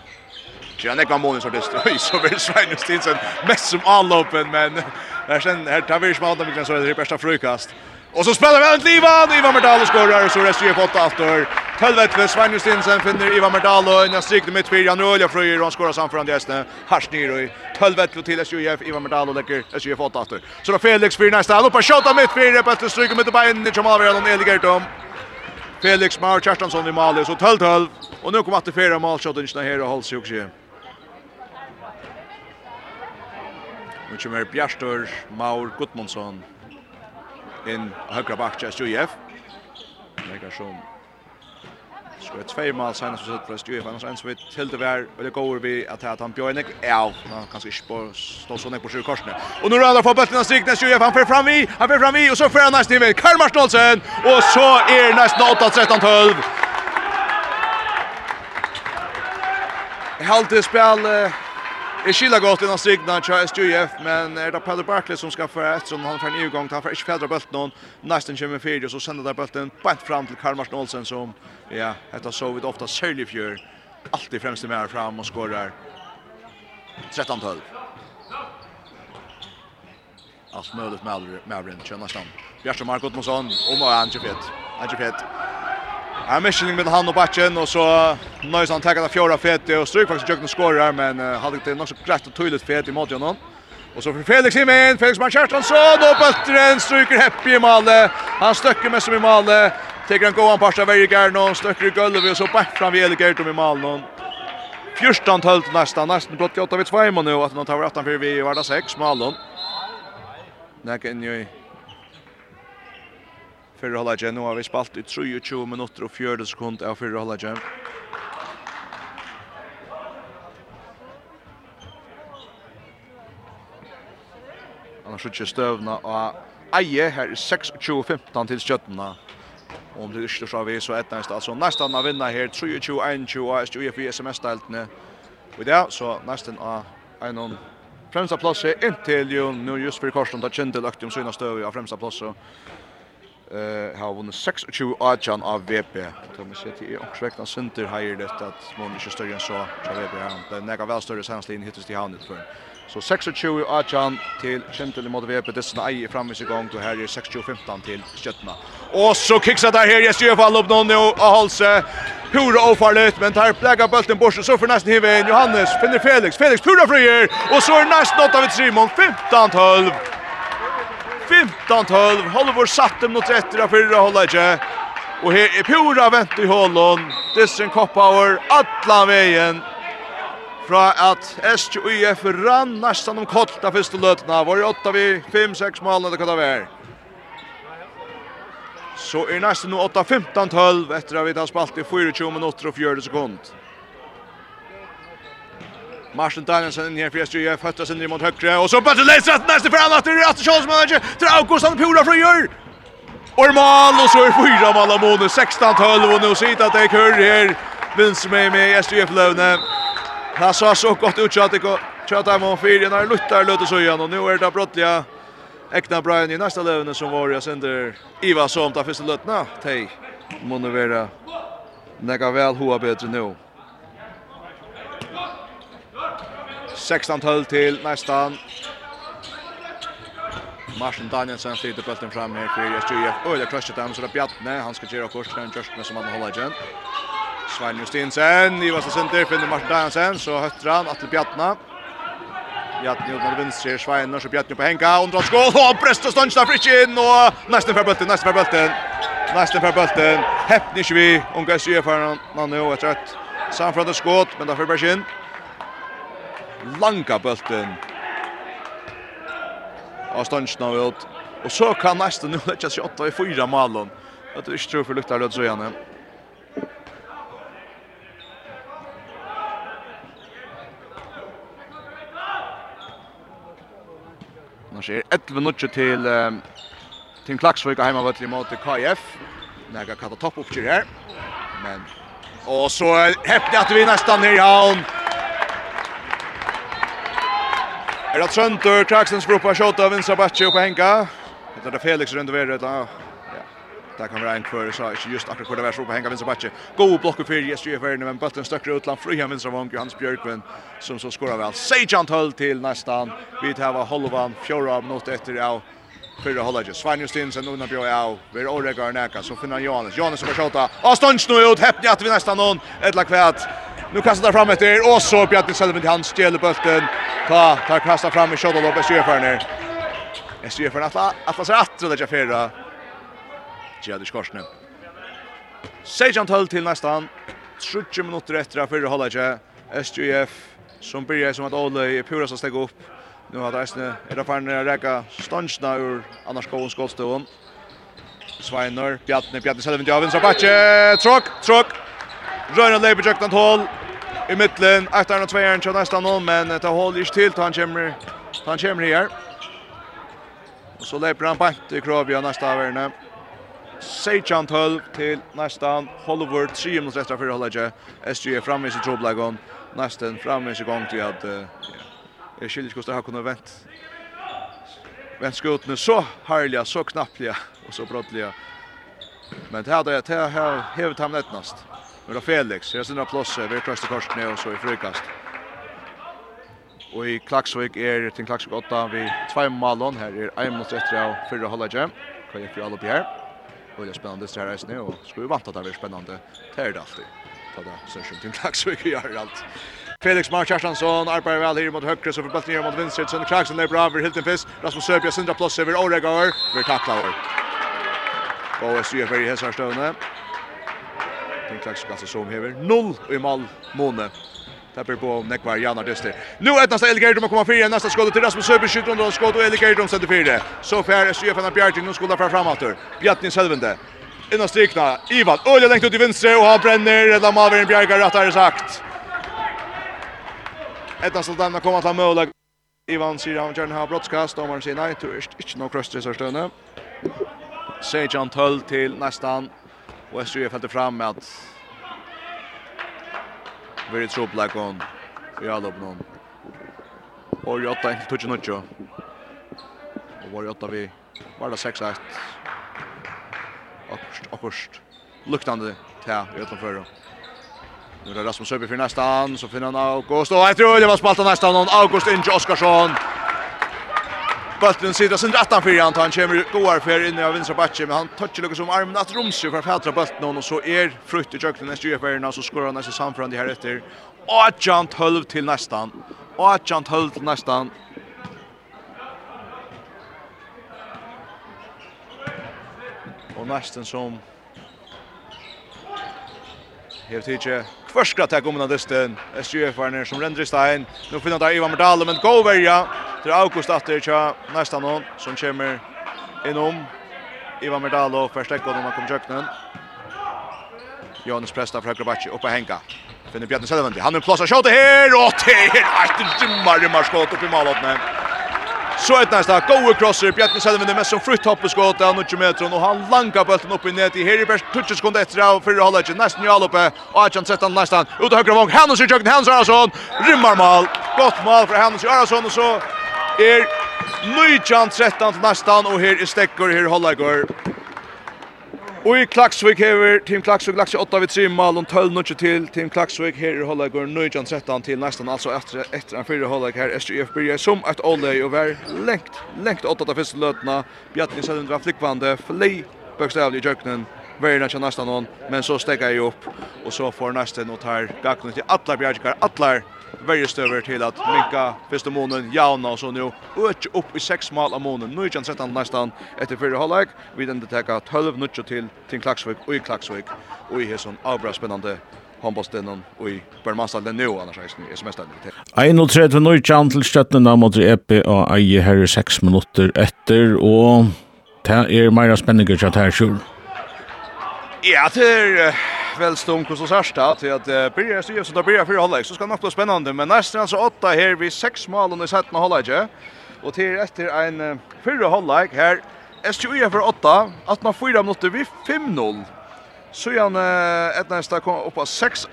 Tjena nekva månens artist. Oi, så vil Svein Stinsen mest som anlopen, men her, sen, her tar vi smaden med så det i bästa frukast. Och så spelar vi en livan! Ivan Mertal skorar och så resten ger fått 8 after för Svein Justinsen finner Ivan Merdalo, en strik mitt fyra Jan Rölja Fröjer och han skorar samförande gästen hästne. Hars ner och helvete till SJF, Ivan Merdalo lägger SJF åt efter. Så då Felix för nästa, han hoppar skjuta mitt fyra på att stryka mitt i in i kommer över någon Elgertom. Felix Mar Kjartansson i mål så 12-12 och nu kommer att det fira målshoten inte här och hålls ju också. Och kommer Bjärstor Maur Gudmundsson in högra backen SJF. Lägger som Så ett två mål sen så sett först ju annars ens vi till det var och det går vi att att han Björnek ja han kanske inte på står så på sju korsne. Och nu rullar för bollen strikt nästa ju han för fram vi han för fram vi och så för han nästa i Karl Marstolsen och så är nästan 8-13 12. Helt spel Jag skiljer gott innan strikna till SJF, men är det Pelle Barkley som ska föra eftersom han får en EU-gång. Han får inte fjädra bulten någon. Nästan kommer fyra och så sänder där bulten bänt fram till Karl Martin Olsen som, ja, detta så vi ofta säljer fjör. Alltid främst med fram och skorar 13-12. Allt möjligt med Mavrin, känner nästan. Bjartsson Markot om och Moa Anjefet. fett. Ja, Michelin med han och backen och så nöjs han tackar fjärde fete och stryk faktiskt jökna skorar men hade inte något så klart och tydligt fete i mot någon. Och så för Felix Himen, Felix Markertonsson och Böttren stryker happy i målet. Han stöcker med som i målet. Tar en goan passa Vergern någon stöcker i golvet och så back fram vid Elikert i målet. 14 12 nästan nästan blott 8 vid 2 nu att man tar 18 för vi var det 6 målet. Näka in i Fyrir halvleikje, nå har vi spalt i 23 minutter og 40 sekund av fyrir halvleikje. Annars ikke støvna av eie, her i 26-15 til stjøttena. Og om det ikke så vi, så er det stad. altså nesten av vinna her, 23-21 av SJUF i SMS-deltene. Og det så nesten av en fremsta plass inntil jo, nå just for korsen da kjente lagt om syna støv av fremsta plass. Og eh har vunnit 26 18 av VP. Då måste jag till också räkna center här det att man inte större än så så VP han. Det näka väl större sen slin hittas till han utför. Så 26 18 till Kentel mot VP det snaj framme sig gång då här är 26 15 till Skötna. Och så kicks där här i fall upp någon och Halse. Pura ofarligt men tar plägga bollen bort så för nästan hiven Johannes finner Felix. Felix pura frier och så är nästan åtta vid Simon 15 12. 15-12, Hollywood satt dem mot etter av fyrra hållet Og her er pura vent i hålen, Dyssen Koppauer, atla veien. Fra at SJUF rann nesten om kort av første løtene, var i åtta vi 5-6 mål, det kan det være. Så er nesten nu 8-15-12 etter at vi tar spalt i 24 minutter og 40 sekunder. Martin Danielsen inn her, för SJF hötta inn ner mot høyre, og så bøtter läggs rätt for för annat det er Atte Kjølsmanager, til August han pula fra Gjør! Og mål og så er fyra mål av måned, 16 12 og nå sier at det er kör her, vinst med med SJF Lövne. Det sa så godt ut at det kjøtt tjöta med fyra når Luttar løter så igjen, og nå er det brottliga Ekna Brian i nästa lövne som var jag sender Iva som tar första lötna. Tej. Måste vara Nega vel hoa bättre nu. 16-12 till nästan. Martin Danielsen flyter bulten fram här för SJF. Öliga crushet dem så det Bjarne, Han ska göra kurs den med som han håller igen. Svein Justinsen i vassa center finner Martin Danielsen så hötter han att Bjarne Bjartne ut mot vänster Svein och så Bjarne på Henka och drar skål och Presto stånd där in och nästan för bulten, nästan för bulten. Nästan för bulten. Häppnig vi. Unga SJF har man nu ett rätt. Samfrådet skott men där för Bergin langa bulten. Og ståndsna ut. Og så kan nästa nu lägga sig åtta i fyra malen. Det är inte tror för luktar löd söjande. Annars är 11 minutter till um, Tim Klaksvik har hemma varit emot KF. Näga kata topp upp till här. Men... Och så häppte att vi nästan ner i havn. Er det Trøntur, Kraksens gruppa, Kjota, Vinsra Batje oppe Henka. Det er det Felix rundt ved, det Ja. Det kan være en kvør, så ikke just akkurat hvor det så på hänga vänster backe. Go blocka för yes ju men Bøtten støkker utland, land fria vänster vång Johannes Björkman som så skorar vel. Sejant höll til nästan. Vi tar av Holvan fjorda av något etter av Fyra håller just. Svan Justins och Nuna Björk ja. Vi åregar näka så finner Johannes. Johannes som skjuter. og stånds nå ut häpnat vi nästan någon ett la. Nu kastar där fram efter och så Bjarni Selvind han stjäl bulten. Ta ta kasta fram i shot och loppar sig för ner. Jag ser för att att så att det jag förra. Gjorde skorsne. Sejan tull till nästan 30 minuter efter att förra hålla SJF som börjar som att Ole är pura så steg upp. Nu har Eisne är det fan att räcka stansna ur annars går hon skottstolen. Sveinar, Bjarni, Bjarni Selvind, Javins, Abache, Trock, Trock, Røyna leiber jøktant hål i mittlen. Ektaren og tveieren til nesten hål, men ta hål ikke til til han kommer, han kommer her. Og så leiber han bant i Krovia nesten av verden. Sejan 12 til nesten Hollywood 3 minuter etter för holdet. SG er framme i sin troblagon. Nesten framme i sin gang til at jeg skiljer ikke hvordan har kunnet vente. Vent skutene så härliga så knapplige og så brottlige. Men det her det här här ham nettnast. Og det er Felix, her syns plåse, vi er trøst i korsene og så i frukast. Och i Klaksvik er till Klaxvik 8 vi två malon, här är en mot ett av fyrre halvdje. Kan jeg alle upp här. Och det er spennende det her reisende, och ska vi vänta att det blir spännande. Det är det alltid. Ta det sørskjøn til till Klaxvik gör allt. Felix Mark Kjartansson arbeider vel her mot høyre, så får bøtten her mot vinstre. Sønne Klaksen er bra, vi Hilton fisk. Rasmus Søbja, Sindra Plåse, vi er åregaver, vi er takla over. Og SU er ferdig i hessarstøvende. Martin Klaxkansen som hever 0 i mål Det blir på Nekvar Janar Dester. Nu är nästa att komma fyra nästa skott till Rasmus Söber skjuter då skott och Elgerdom sätter fyra. Så fär SJF när Bjartin nu skolar framåt. Bjartin Selvende. Innan strikna Ivan Öle längt ut i vänster och han bränner rädda Malvin Bjerga rättare sagt. Ett nästa där kommer ta mål. Ivan säger han gärna har brottskast om han säger nej, du är inte någon kröstresarstönne. Sejan 12 till nästan Och Österö fällde fram med att Very trouble like on. Vi har lopp någon. Och jag tänkte touch något. Och var jag vi var det 6-1. Akkurst, akkurst. Luktande tja, i ötlan förra. Nu är det Rasmus Söby för nästa an, så finner han August. Och jag tror det var spaltan nästa an, August Inge Oskarsson. Bulten sitter sin rattan för han han kommer goar för i av vänstra backen men han touchar lucka som armen att Romsö för fätra bulten och så är frukt i jöklen nästa ju så skorar han nästa samförande här efter. Och Jant Hulv till nästan. Och Jant 12 till nästan. Och nästan som Hevet Förskra tack om den dysten. SJF-arna som render i stein. Nu finner där Ivan Merdalen men go verja. Till August efter tja nästa någon som kommer inom. Ivan Merdalo förstärker honom man kommer jöknen. Jonas Presta från Krabatchi uppe hänga. Finner Bjarne Selvendi. Han är plats att skjuta här och det är ett rymmar rymmar skott upp i målet. Så ett nästa goa crosser Bjarni Selven det mest som frukt hoppet skott av 90 meter och han langar bollen upp i nät i Herbergs touch sekund efter och hålla hållet nästan jag uppe och han sätter den nästan ut högra vång Hannes i jökten Hannes Arason. Rymmar mål gott mål för Hannes Arason och så är Nujjan 13 nästan och här är Stekkor här håller går Og i Klaksvik hever Team Klaksvik lagt seg 8 vid 3 mal og 12 nødje til. Team Klaksvik her i Hollag går 9-13 til nesten altså etter, etter en fyrre Hollag her. SGF byrja som et åløy og vær lengt, lengt 8 av første løtene Bjartning Sædundra flikkvande flei bøkstavlig i kjøkkenen verna til nesten noen men så stekker jeg opp og så får nesten og tar gakken til atler bjergjøkker atler Värje stöver till att minka första månen jauna och så nu öch upp i sex mål av månen. Nu kan sätta nästan efter fyra halvlek Vi den täcka 12 nutcher till till Klaxvik och i Klaxvik och i hesson avbra spännande handbollsstenen och i Bermansdalen nu annars är det som er stedet. 1.30 nå till støttene mot EP och eie här i 6 minuter efter och det är mer spännande att här her, Ja, det er välstum kus och särsta till att uh, börja så ju så börja för hållet så ska nog bli spännande men nästan så åtta här vi sex mål under sätten hållet och till efter en uh, fyra hållet här SJU för åtta att man får minuter vi 5-0 Så gärna uh, ett nästa kom upp på 6-8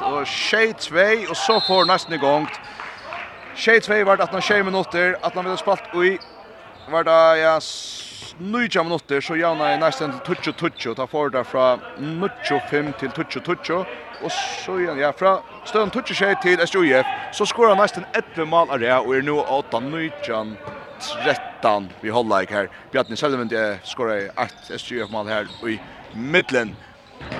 och 6-2 och så får nästan igång. gang. 6-2 att det 6 minuter att 18 vill spalt i var det ja, Nuja minutter så javna i nästan till touch och touch och ta för där från 5 till touch och touch och så igen ja från stön touch sig till SJF så skorar nästan 11 mål av det och är nu åtta Nujan 13 vi håller här. Bjarni Selvend skorar 8 SJF mål här i mitten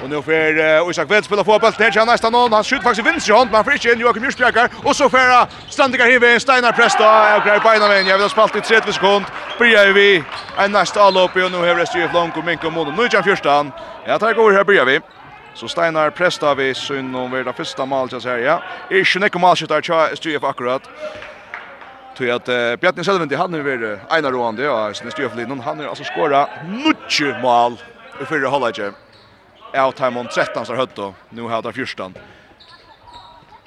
Och nu får Isak Veld spela fotboll Det är nästan någon. Han skjuter faktiskt vinst i hand, men får inte in Joakim Jurspjärkar. Och så får Standigar Hive, Steinar Presta, Jag grejer på ena vägen. Jag vill ha spalt i 30 sekund. Börjar vi en nästa allop och nu har det styrt långt och minka mot. Nu är det första. Ja, tar går här börjar vi. Så Steinar Presta vi syn om vi det första mål jag säger. Ja, är snäcka målet där styr akkurat. Tog att uh, Bjarni Selvindi, han är väl Einar Roande, ja, sin styrflinjen, han har alltså skorat 90 mål i förra halvleken av Timon 13 så hött då. Nu har det 14.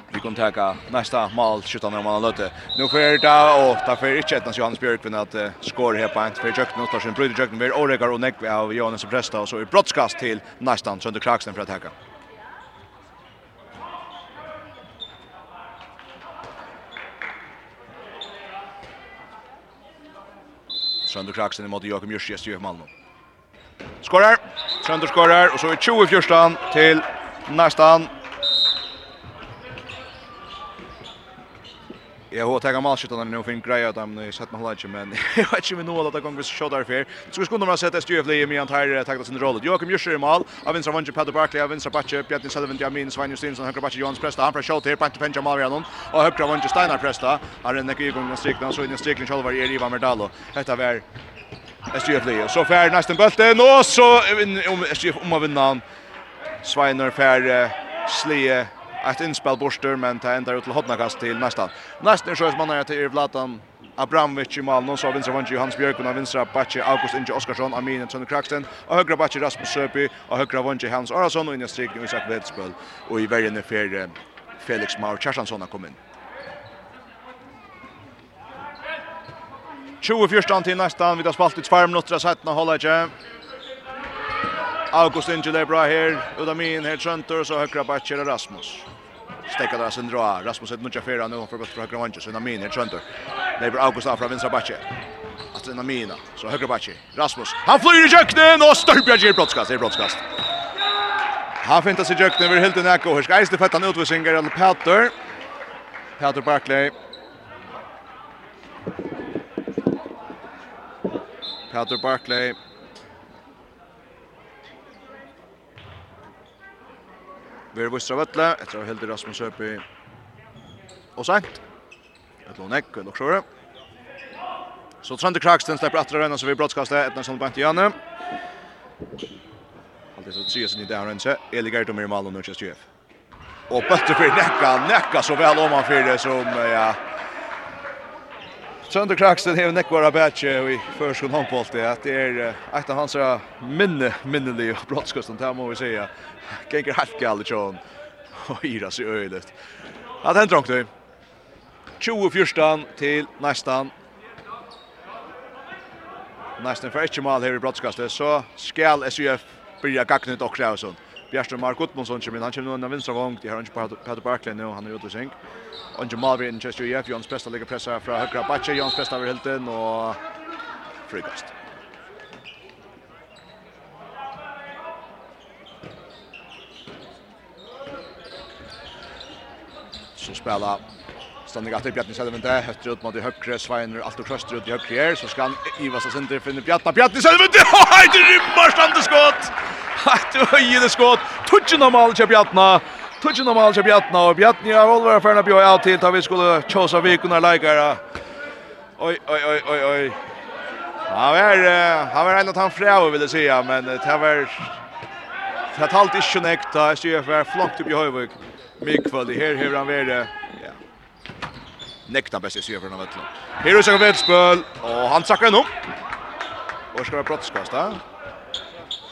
Vi kan ta nästa mål skjuta när man löte. Nu för det och ta för inte att Johannes Björkvin att skor här på en för jökten och Larsen Bröder jökten blir Orekar och Neck av Johannes och Presta och så i brottskast till nästan sönder Kraxen för att hacka. Sönder Kraxen mot Jakob Jursius i Malmö. Skorar. Sönder skorar. och så är 20-14 til nästan. Jag har tagit mal skjutarna nu för en grej att han sett man håller men jag vet inte med nåla att gång vi shot där för. Så vi skulle nog sätta sett SJF Lee med antar tagit sin roll. Joakim Jusser i mål. Av vänstra vänster Peter Barkley, av vänstra backe Bjarni Sullivan, Jamin Svein Justinsson, högra backe Johan Presta. Han får shot här på inte penja mal. Och högra vänster Steinar Presta. Har en näck i gång med strikna så in i striklen själva är Ivan Merdalo. Detta var SGF Lee. Så fær nästan bulten, og så om SGF om å vinne han. Sveiner fær slie ett inspel borster, men ta ända ut til hodnakast til nästan. Nästan så är man är till Vlatan Abramovic i mål. Någon så vinstra vann Hans Björk och vinstra Bacci August Inge Oskarsson Amin minen Trond Kraksten och högra Bacci Rasmus Söpi och högra vann Hans Arason och in i strikning Isak Wedspel och i värjen är Felix Maur Kjarsson har kommit in. 20-14 til nästan, vi har spalt i 2 minutter av setten av Hollage. August Ingel er bra her, Udamin her Trøntor, så høyre bakker Rasmus. Stekka deres en dra, Rasmus er nødja fyrra nu, for godt fra høyre vanskje, så Udamin her Trøntor. Leber August av fra vinstra bakker. At min, så høyre bakker, Rasmus. Han flyr i kjøkkenen, og Størbjerg i brottskast, det er brottskast. Han fintas i kjøkkenen, vi er helt i nekko, her skal eisle fettan utvisninger, eller Peter. Peter Barkley, Pater Barclay. Ver Vostra vettle, etter å heldig Rasmus Høpi og sent. Et lån ekk, et loksjåre. Så Trønder Kraksten slipper atre røyna, så vi brottskastet, et sånn bant i Janne. Alt er så tryg sin i det her rønnse. Eli Gertum er i Malon, Nørkjøs Og bøtte for nekka, nekka så vel om han fyrir som, ja, Trønder Kraksen har nekvar abætje i førskund håndbolt det at det er et av hans minne, minnelige brottskosten, det må vi säga. Genker helt gale tjån og yra seg øylet. Ja, det hender ångtøy. 20-14 til næstan. Næstan for ikke mal her i brottskastet, så skal SUF byrja gagnet og Krausson. Bjärström Mark Gottmansson kommer in. Han kommer nu en vinstra gång till Hörnch på Peter Barkley nu. Han är ute och sänk. Och Jamal Vin Chester UF Jons Presta lägger pressa frá från högra backe. Jons bästa över helten och frikast. Så spelar Stannig att Bjarni Selvin där hötter ut mot högre Sveiner allt och klöster ut i högre här så ska han Iva sig inte finna Bjarni Bjarni Selvin det har inte rymmar stande skott. Att höjer det skott. Tutchen om all Bjarni. Tutchen om all Bjarni och Bjarni har Oliver Ferna bjöd out till att vi skulle chosa veckorna likare. Oj oj oj oj oj. Han var han var en ändå han fräv vill säga men det var Det har talt ikke nekta, jeg sier for jeg flokk til Bjøyvøk. Mikvall, her har han være nekta bäst i sjöver av vettlan. Här är Sagan Vetspöl och han sackar nu. Och ska vara brottskast där.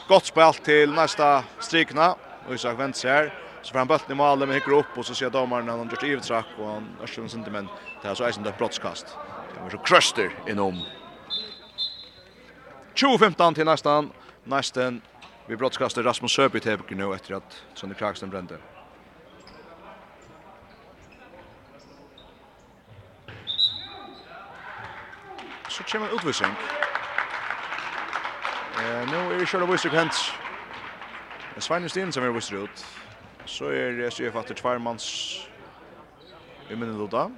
Gott spel till nästa strikna. Och Isak vänt sig här. Så får han bulten i målet med hickar upp och så ser domaren han gjort givet och han Örsund sentiment. Det här så är det ett brottskast. Det var så kröster inom. 20-15 till nästan. Nästan vi brottskastar Rasmus Söby till nu efter att Sonny Kraksten brände. så kommer en utvisning. Eh, nu är det kjørt av Det är Svein Stien som är Wister ut. Så är det så jag fattar tvärmans i minuta.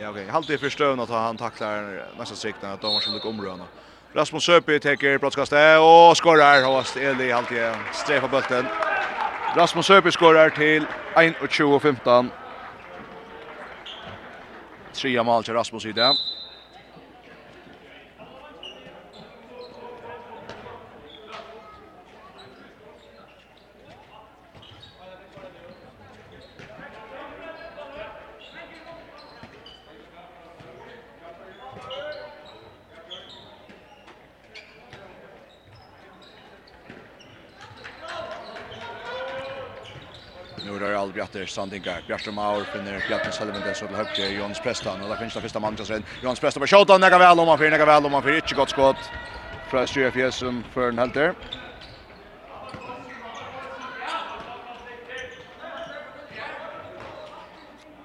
Ja, okej. Okay. Halt det för stövna att han tacklar nästa sikten att de skulle lycka omröna. Rasmus Söpi tar brottskastet och skorar. Håst Eli halt igen. Strefa bulten. Rasmus Söpi skorar till 21-15. Tre mål till Rasmus i det. Dahl, Bjarter Sandingar, Bjarter Maur, finner Bjarter Selvinde, så til høyre Jons Prestan, og der finnes den første Magnusen, Jons Prestan på shot, og nega vel om han fyrer, nega vel om han fyrer, ikke godt skott fra Stjøf Jesum før en helter.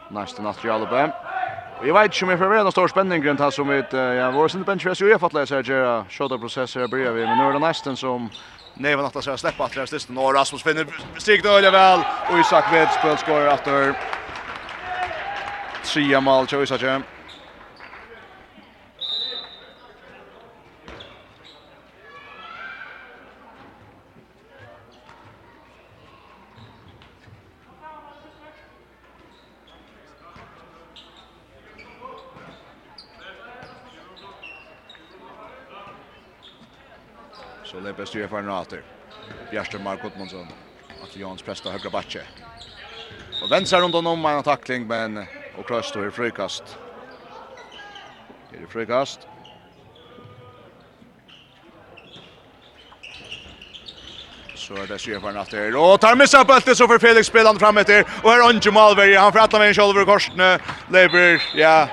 Næste natt i Alubbe. Vi vet ikke om vi får være noen stor spenning rundt her som vi, ja, vår sinne bench, jeg har fattelig, jeg ser ikke, shot-up-prosesser, jeg bryr vi, men nå er det nesten som Nej, men att så släppa att det sista när Rasmus finner stiger öle väl och Isak Wedspel skorar efter. Tre mål till Isak. Så det blir styrer för Nater. Bjärste Mark Gottmansson. Att Jans presta högra backe. Och vänster runt om en tackling men och Klaus då i frikast. Är det frikast? så är det Sjö en efter. Och tar missa bulten så för Felix spelande fram efter. Och här Anjo Malberg, han får alla med en själv över korsen. Leber, ja,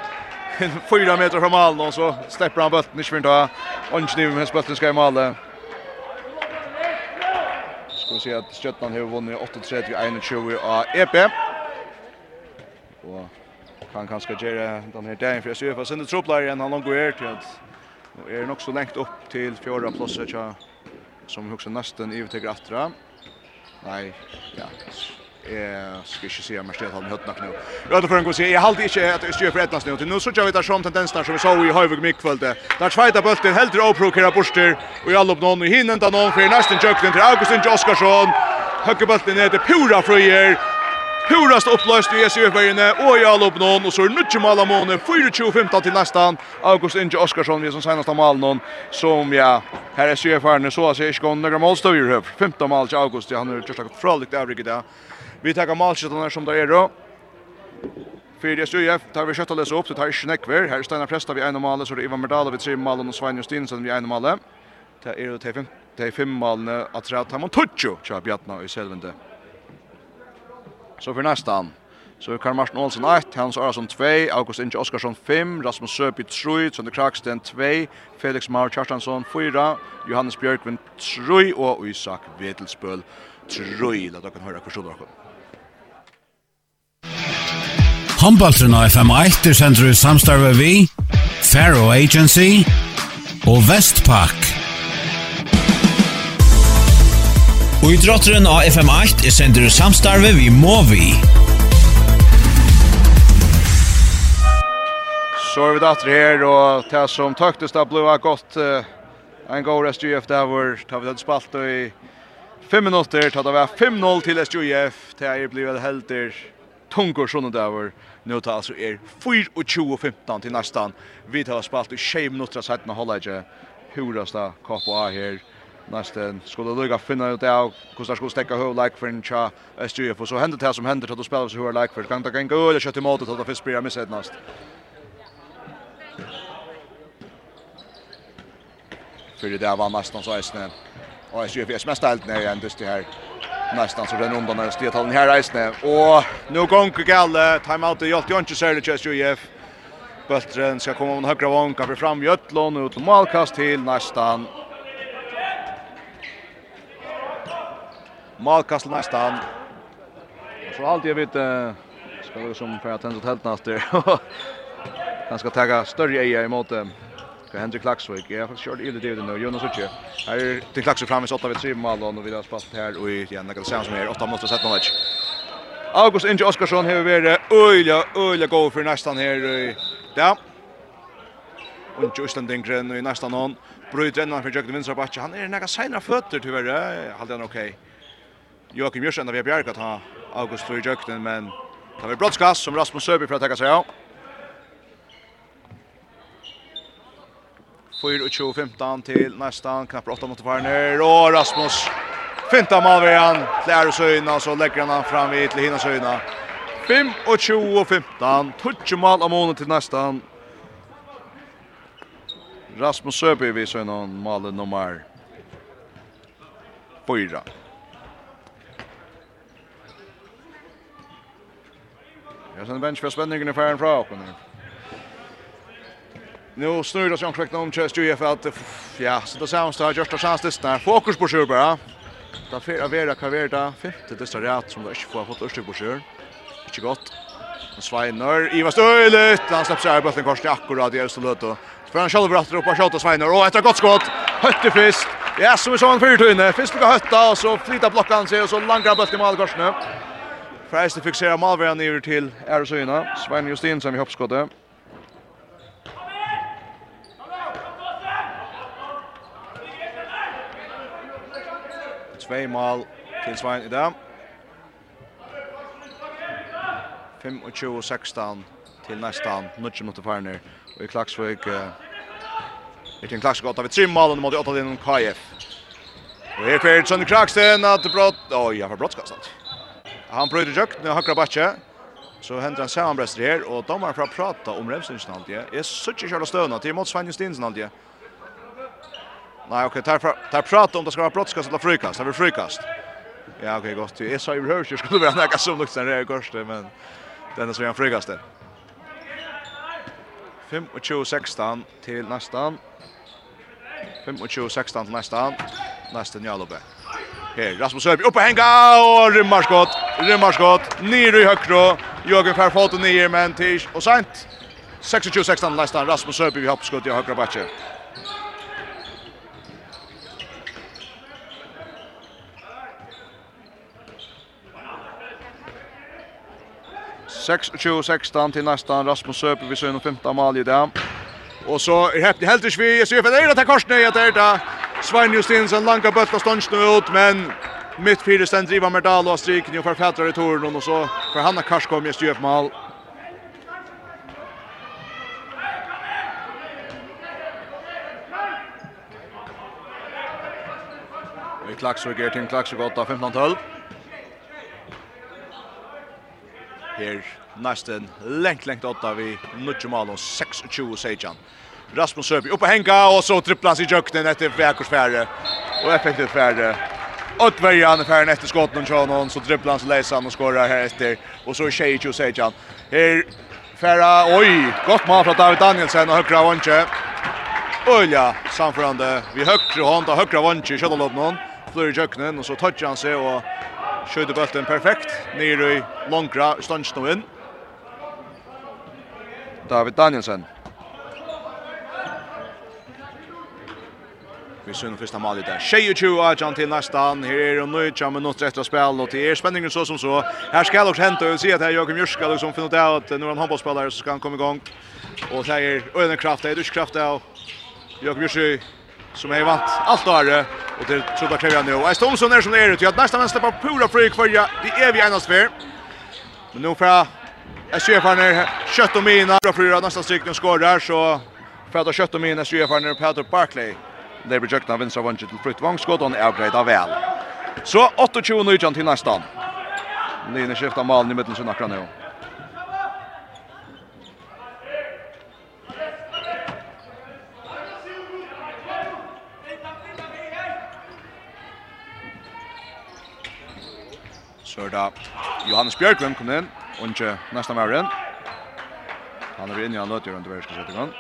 fyra meter från mål och så släpper han bulten. Inte för att Anjo nu med bulten ska i målet. Skal vi se at Stjøtland har vunnet 38-21 av EP. Og kan kanskje gjøre den her dagen, for jeg ser for sine tropplare igjen, han langer her til at nå er nok så lengt opp til fjorda så som vi også nesten ivetekker atra. Nei, ja, eh ska inte se mer stöd han hötnar nu. Jag tror han går se jag håller inte att styr för ettnas nu. Nu så jag vet att som tendenser som vi såg i Höjvig mittfältet. Där svajta bulten helt oprokera borster och i all upp någon i hinner inte någon för nästan jökten till Augustin Oskarsson. Höger bulten är till pura fröjer. Purast upplöst i SUF-vägen och i all upp någon och så är det nutje måla månen 4-2-15 till nästan August Inge Oskarsson vi som senaste mål någon som ja här är SUF-vägen så att jag inte går några målstöv i 15 mål till August han har just lagt fröligt övrigt där Vi tar malskjøttene som det er. Fyrir SUF, tar vi kjøtt å lese opp, det tar ikke nekver. Her er Steinar Presta vi ene malet, så er det Ivan Merdala vi tre malen og Svein Justinsen vi ene malet. Det er det fem, det er fem malene at tre tar man tutsjo, tja Bjartna i selvende. Så for neste han, så er Karl Martin Olsen 1, Hans Arason 2, August Inge Oskarsson 5, Rasmus Søby 3, Trønde Kraksten 2, Felix Maur Kjartansson 4, Johannes Bjørkvind 3 og Isak Vedelsbøl 3. La dere høre hvordan dere. Håndbaltren av FM1 er sender i samstarve vi, Faro Agency og Vestpak. Og i drotteren av FM8 er sender i samstarve vi Movi. Så er vi datter her, og det som tøktes det ble godt uh, en god SGF der hvor tar vi den spalt i 5 minutter, tar det var 5-0 til SGF, det er blivet helter tungur sånne der hvor nu tar alltså er 4-20-15 till nästan. Vi tar spalt i 6 minuter så att man håller inte hurasta KPA här. Nästan skulle lugga finna ut av hur ska skulle stäcka hur like för en cha SJF och så händer det här som händer att du spelar så hur like för kan ta kan gå eller köta emot att det för spela missat nästan. För det där var nästan så isne. Och SJF är mest allt när jag ändå det här nästan så den undan när Stethallen här reisne och nu gånger galle timeout och Jolt Jonche ser det just UF Bultren ska komma om högra vånka för fram. Jötlund ut till målkast till nästan Målkast nästan så allt jag vet ska det som för att tända helt nästa han ska ta större eja emot dem Ska Henrik Klaxvik. Jag har kört illa det nu. Jonas Uche. Här är till Klaxvik fram i 8 vid 3 mål och vi har jag här och igen det se som är 8 mot 17 match. August Inge Oskarsson har varit öliga öliga gå för nästan här. Ja. Och Justin dinkren i nästan hon bryter ändå för Jökte Vinstra Backe. Han är några sena fötter tyvärr. Hade han okej. Joakim Jörsson där vi har bjärkat ha August för Jökten men det var brottskast som Rasmus Söby för att ta sig av. 4-2-15 till nästan knappt 8 mot Farner och Rasmus finta Malvejan till Ärosöjna så lägger han fram vid till Hinnasöjna 25-15 touch mål av månen till nästan Rasmus Söby vi så mål nummer 4 Jag sen bench för spänningen i färden fra åkene. Nu snurrar det sig omkring om Chelsea ju att ja, så då sounds där just chans det där. Fokus på sjur bara. Da fer att vara kaverta femte det står rätt som det inte får fått östig på sjur. Inte gott. Och Sveinar Ivar Stöjlet, han släpper sig bollen kors till akkurat i Elsa Löto. För han själv brattar upp och skjuter Sveinar och ett gott skott. Hötte fisk. Ja, som vi såg han fyrt inne. Fisk ska hötta och så flyta blockan sig och så langar bollen i mål korsne. Frejste fixerar malvärjan över till Erosöna. Sveinar Justin som vi hoppskottet. Tvei mål til Svein i dag. 25-16 til nästan 9 minutter farner. Og i Klaksvøk er til en Klaksvøk 8 ved 3 mål mot 8 til KF. Og her fyrir Sønne Kraksten at brott... Oj, han var brottskastet. Han brøyder jøkt, nu hakra batje. Så henter han samanbrester her, og dommeren fra prata om Remsen alltid. Jeg Jeg ikke kjøla støvna til mot Svein Justinsen alltid. Nei, okej, okay, tar tar prata om det ska vara brottskast eller frikast. Det blir frikast. Ja, okej, okay, gott. Jag sa ju hörs, jag skulle vara näka som lux där i Gorste, men den är så en frikast där. 25-16 till nästan. 25-16 till nästan. Nästan Jalobe. Här, Rasmus Hörby upp och hänga och rymmarskott. Rymmarskott, ner i högra. Jörgen Färr foten ner, men tisch och sent. 26-16 nästan. Rasmus Hörby vid hoppskott i högra backen. 26-16 till nästan Rasmus Söper vi ser 15 mål i dag. Och så är häftigt helt isch vi. Jag ser för det är det korsne i att det där. Svein Justinsen langa bötta stångs nu ut men mitt fyra sen driva med Dal och striken och författar i torn och så för Hanna Kars kom just ju mål. Klaxvik er til Klaxvik 8-15-12. her nästan lengt lengt åtta vi nutje mal og 26 sejan. Rasmus Sørby oppe henga og så tripplas i jöknen etter Väkersfärre och effektivt färre. Åtverjan är färre efter skotten och någon så tripplas Leisan och skorar här efter och så tjej ju sejan. Här färra oj gott mål från David Danielsen och högra Oj ja, samförande vi högra hånd och högra vantje i skottlobben. i jöknen och så touchar han sig och skjuter bulten perfekt. Nere i Longra, in. David Danielsen. Vi syns första målet där. Tjejer 20 att han till nästan. Här är det nu tjamma något rätt att spela och det är spänningen så som så. Här ska också hända och se att här Jakob Jurska liksom finner ut att när han handbollsspelare så ska han komma igång. Och här är öden kraft, det är duschkraft där. Jakob Jurska som har vant allt där. Och det tror jag kräver nu. Och Stolson är som det är ut. Jag nästan vänster på pura fri kvarja. Det är vi ena sfär. Men nu för jag ser för när kött och mina bra fyra nästa stycken skorar så för att kött och mina ser för när Peter Barkley. Det blir jukt av vänster vånge till frukt vångskott och avgrejda väl. Så 28 nu till nästan. Linje skiftar malen i mitten så nackar nu. Så er det Johannes Bjørkvind kom inn, og ikke nesten var inn. Han er inne i han løter rundt hver skal sette i gang.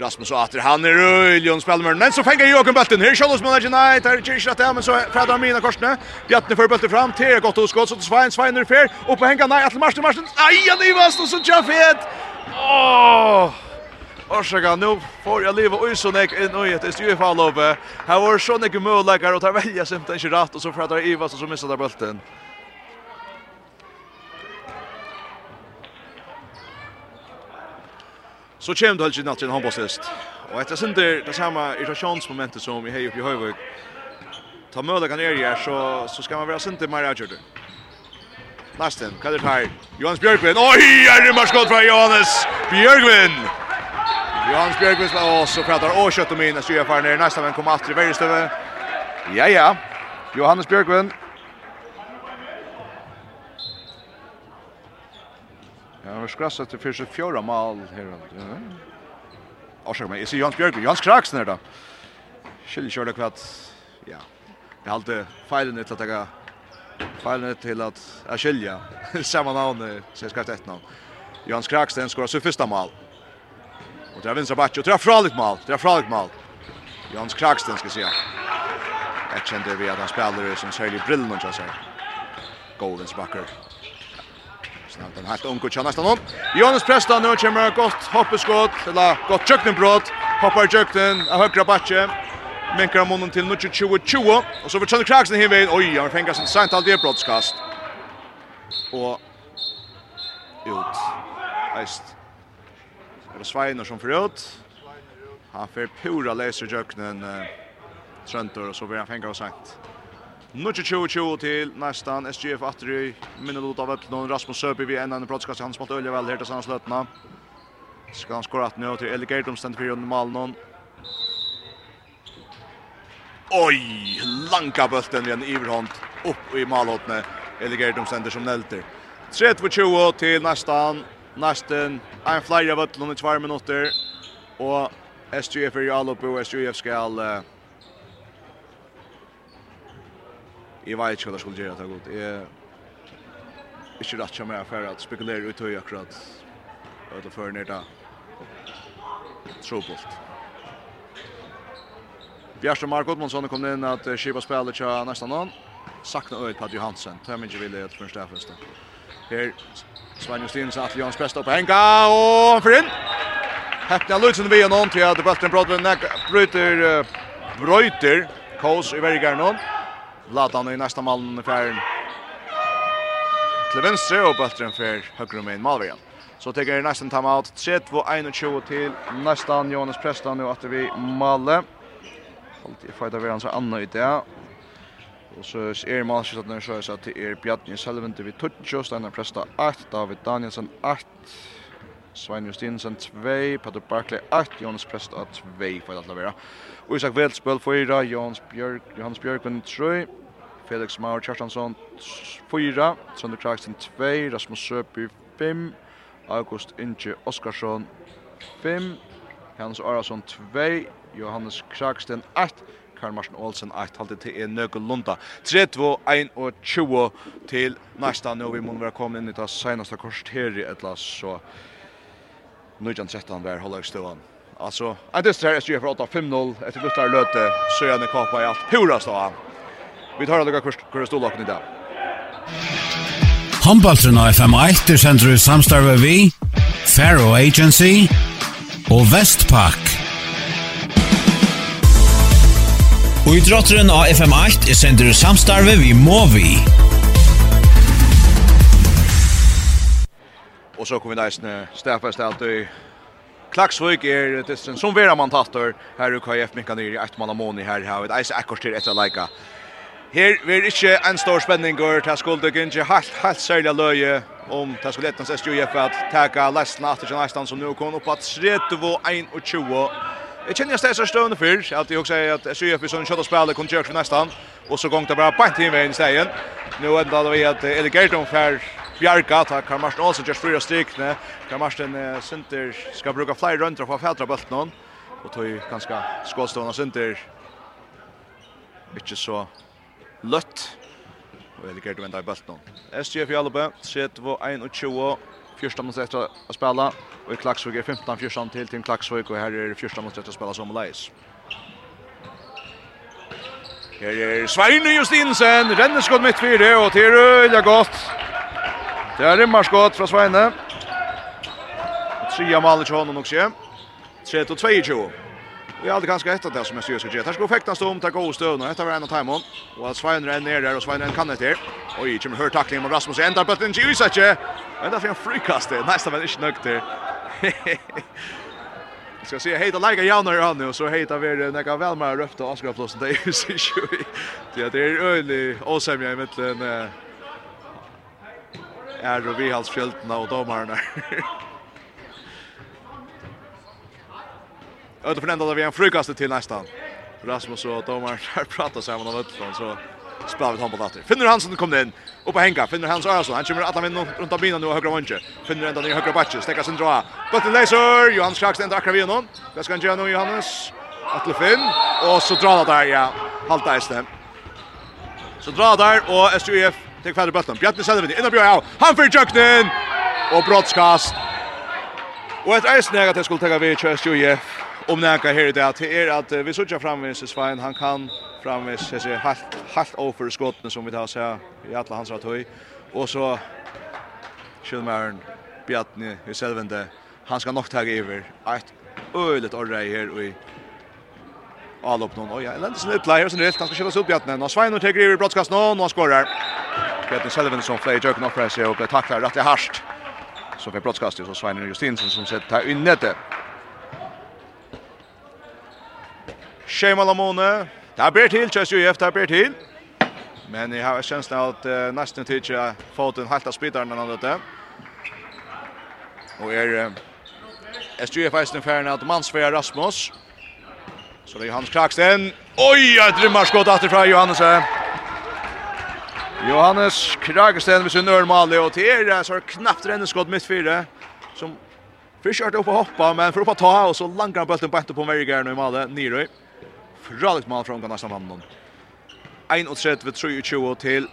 Rasmus og Atter han är Röljon spelar med men så fenger Joakim Bulten här Charles ikke nei, det er ikke rett det, men så Fredrik Mina korsne Bjarne för Bulten fram til godt och skott så til Svein Svein er fer, upp på Henka nej Atle Marsten Marsten nei, han er i vast, og så Jaffet åh Orsaka, nu får jag leva och så nek in och ett styr fall av. Här var så nek möjligheter och tar välja sig inte rätt och så frätar Ivas och så missar där bulten. Så kommer det alltid natten handbollsist. Och efter sen det det samme irritasjonsmomentet som vi har oppe i Høyvøk, Ta möjligheten är her, så så skal man vara sent mer aggressiv. Lasten, er det her? Johannes Björkvin. Oi, er det matchskott fra Johannes Björkvin. Johan Björkvist och så pratar och kött om in så för ner nästa men kommer alltid väldigt stöve. Ja ja. Johannes Björkvist. Ja, vi skrassar till första fjärde mål här. Ursäkta men är det Johannes Björkvist? Johannes Krax när då. Skilj kör det kvart. Ja. Jag hade feilen till att jag feilen till att Askilja samma namn så ska ett namn. Johan Skraxten skorar sitt första mål. Och där vänstra backen och träffar allt mål. Träffar allt mål. Jans Kraksten ska se. Jag kände vi att han spelar som Sally Brillen och jag säger. Goldens backer. Snabbt en helt onkel tjänar nästan upp. Jonas Presta nu kommer gott hoppeskott eller gott jöknenbrott. Hoppar jöknen av högra backen. Minkar munnen till Nucci 20-20. Och så förtjänar Kraksten hinvägen. Oj, han fängas sin sent all det brottskast. Och ut. Eist Det var Sveiner som förut. Han får pura läser jöknen uh, Tröntor och så blir han fänga och sent. Nu 20-20 till nästan SGF Atri, Minnet ut av öppnen. Rasmus Søby vid en annan brottskast. Han smalt Ölje väl här till hans lötna. Ska han skora att nu till Eli Gerdum ständer för under malen. Oj, langa bulten igen i iverhånd upp i malhåttne. Eli Gerdum ständer som nälter. 3-2 till nästan nästan en flyer av ötlån i tvær minuter och SGF är ju all uppe och SGF skal... Uh, jeg vet ikke hva det skulle gjøre det godt. Jeg ikke rett som jeg for at spekulerer ut høy akkurat. Og det fører ned da. Trobolt. Bjørsten Mark Ottmansson kom inn at Kiva spiller ikke nesten noen. Sakna øyet på Johansen. min ikke vilje til første Her Svein Justins at Jans bästa på Henga och för in. Häppna Lutsen vi någon till att bulten Brodvin neck bryter bryter Kos i Vergarnon. Latan i nästa mallen färden. Till vänster och bulten för högre med Malvian. Så tar jag nästan time out 3-2-21 till nästan Jonas Prestan nu att vi Malle. Alltid fightar vi hans andra i det. Og så er i malskjøttene så er det er Bjarni Selvente vid Tutsjo, Steinar Presta 8, David Danielsen 8, Svein Justinsen 2, Petter Barkley 8, Jonas Presta 2, for alt lavera. være. Og Isak Velspøl 4, Jonas Bjørk, Johannes Bjørkven 3, Felix Maur Kjartansson 4, Sønder Kraksen 2, Rasmus Søby 5, August Inge Oskarsson 5, Hans Arason 2, Johannes Kraksten 8, Karl Marsen Olsen 8 halvt til en nøkke lunda. 32-21 til nästa nu vi måste vara komna in i det senaste korset här i ett så Nujan 13 var håller stövan. Alltså, en dyster här är SG för 8-5-0 efter Gustaf Löte så är det kapa i allt. Purast då. Vi tar några kurs kurs då locken idag. Handballtrun FM1 er sender i samstarve vi, Faro Agency og Vestpak. Og i drotteren av FM8 er sender samstarve vi må vi. Og så kommer vi næstene Stafest alt i Klaksvik er dysten som vera man tattor. Her i KF Mikka i ett Eitmann og Moni her har et eis ekkorstyr etter leika. Her vil ikke en stor spenningur til skulde gynnsi halt, halt særlig løye om til skulde etnans SJF at teka lesten 18 lesten som nu kom opp at 1 og 20 Jeg kjenner jeg stedet stående fyr, at jeg også sier at SUF i sånn kjøtt og spille kom kjørt for nesten, og så gong det bare bant inn ved en stegen. Nå enda det vi at Erik Gerdum fer bjerga, ta Karl Marsten Olsen kjørt fyra strykne, Karl Marsten Sinter skal bruka flere rønter for å fædra bølt noen, og tog ganske skålstående Sinter ikke så løtt, og Erik Gerdum enda i bølt noen. SUF i Albe, set 21, 14 mot 1 att spela och i Klaxvik är 15-14 till Tim Klaxvik och här är det 14 mot 1 att spela som Leis. Här är Svein Justinsen, renner skott mitt fyra och till Rölja gott. Det är rimmar skott från Sveine. Tria mål i honom också. 3-2-2. Vi har hade ganska ett av det som jag syr ska göra. Här ska fäktas om, ta god stöd och ett av en av timon. Och att Svein är ner där och Svein kan det där. Oj, kommer hör tackling mot Rasmus ända på den ju så tjä. Ända för en frikast det. Nästa väl inte nökt där. Ska se hejta lägga Janar han nu så hejta vi några väl med röfta Askraflossen det är ju så ju. Det är öle och sen jag vet en är och vi halsfjältna och domarna. öll för ända där vi en frukast till nästan. Rasmus och domar har pratat sig om utifrån så spelar vi handboll åter. Finner Hansen kom in upp på hänga. Finner Hans Arason. Han kommer att använda runt av binan nu och högra vänster. Finner ända ner högra backen. Stäcka sin dra. Bollen läser. Johan Schacks ända akra vid honom. Det ska han göra nu Johannes? Atle Finn och så drar det där ja. Halta istället. Så drar där och SUF tar kvar bollen. Bjarne Söderlund innan Björn. Han fyrir jöknen och brottskast. Och ett eisnäga negativt skulle ta vid SUF om näka här det att er att vi söker framvis Svein han kan framvis så ser halt halt över skotten som vi tar så här i alla hans rätt höj och så Schulmern Bjartne i selvende han ska nog ta över ett ölet orre här i all upp någon oj eller så ett här så det han ska köra upp Bjartne och Svein och tar över broadcast nu och skorar. Bjartne Selvende som flyger jocken och pressar och blir tacklad rätt i harst så för broadcast så Svein Justinsen som sätter in nätet Shema Lamone. Det ber til, kjøs UF, efter, det ber til. Men jeg har kjenslen at uh, nesten tid ikke fått en halta spidaren enn dette. Og er uh, SGF eisen ferien at mannsfeir Rasmus. Så det er Johannes Kraksten. Oj, et rymmarskott atter fra Johannes. Johannes Kraksten med sin nørmale, og til er så er knappt renneskott mitt fire, som försökte opp og hoppa, men for opp å ta, og så langer han bølten bænt på Merigeren og i Male, Nyrøy. Fraligt mål från nästan handen. 1 och 3 vid 23 till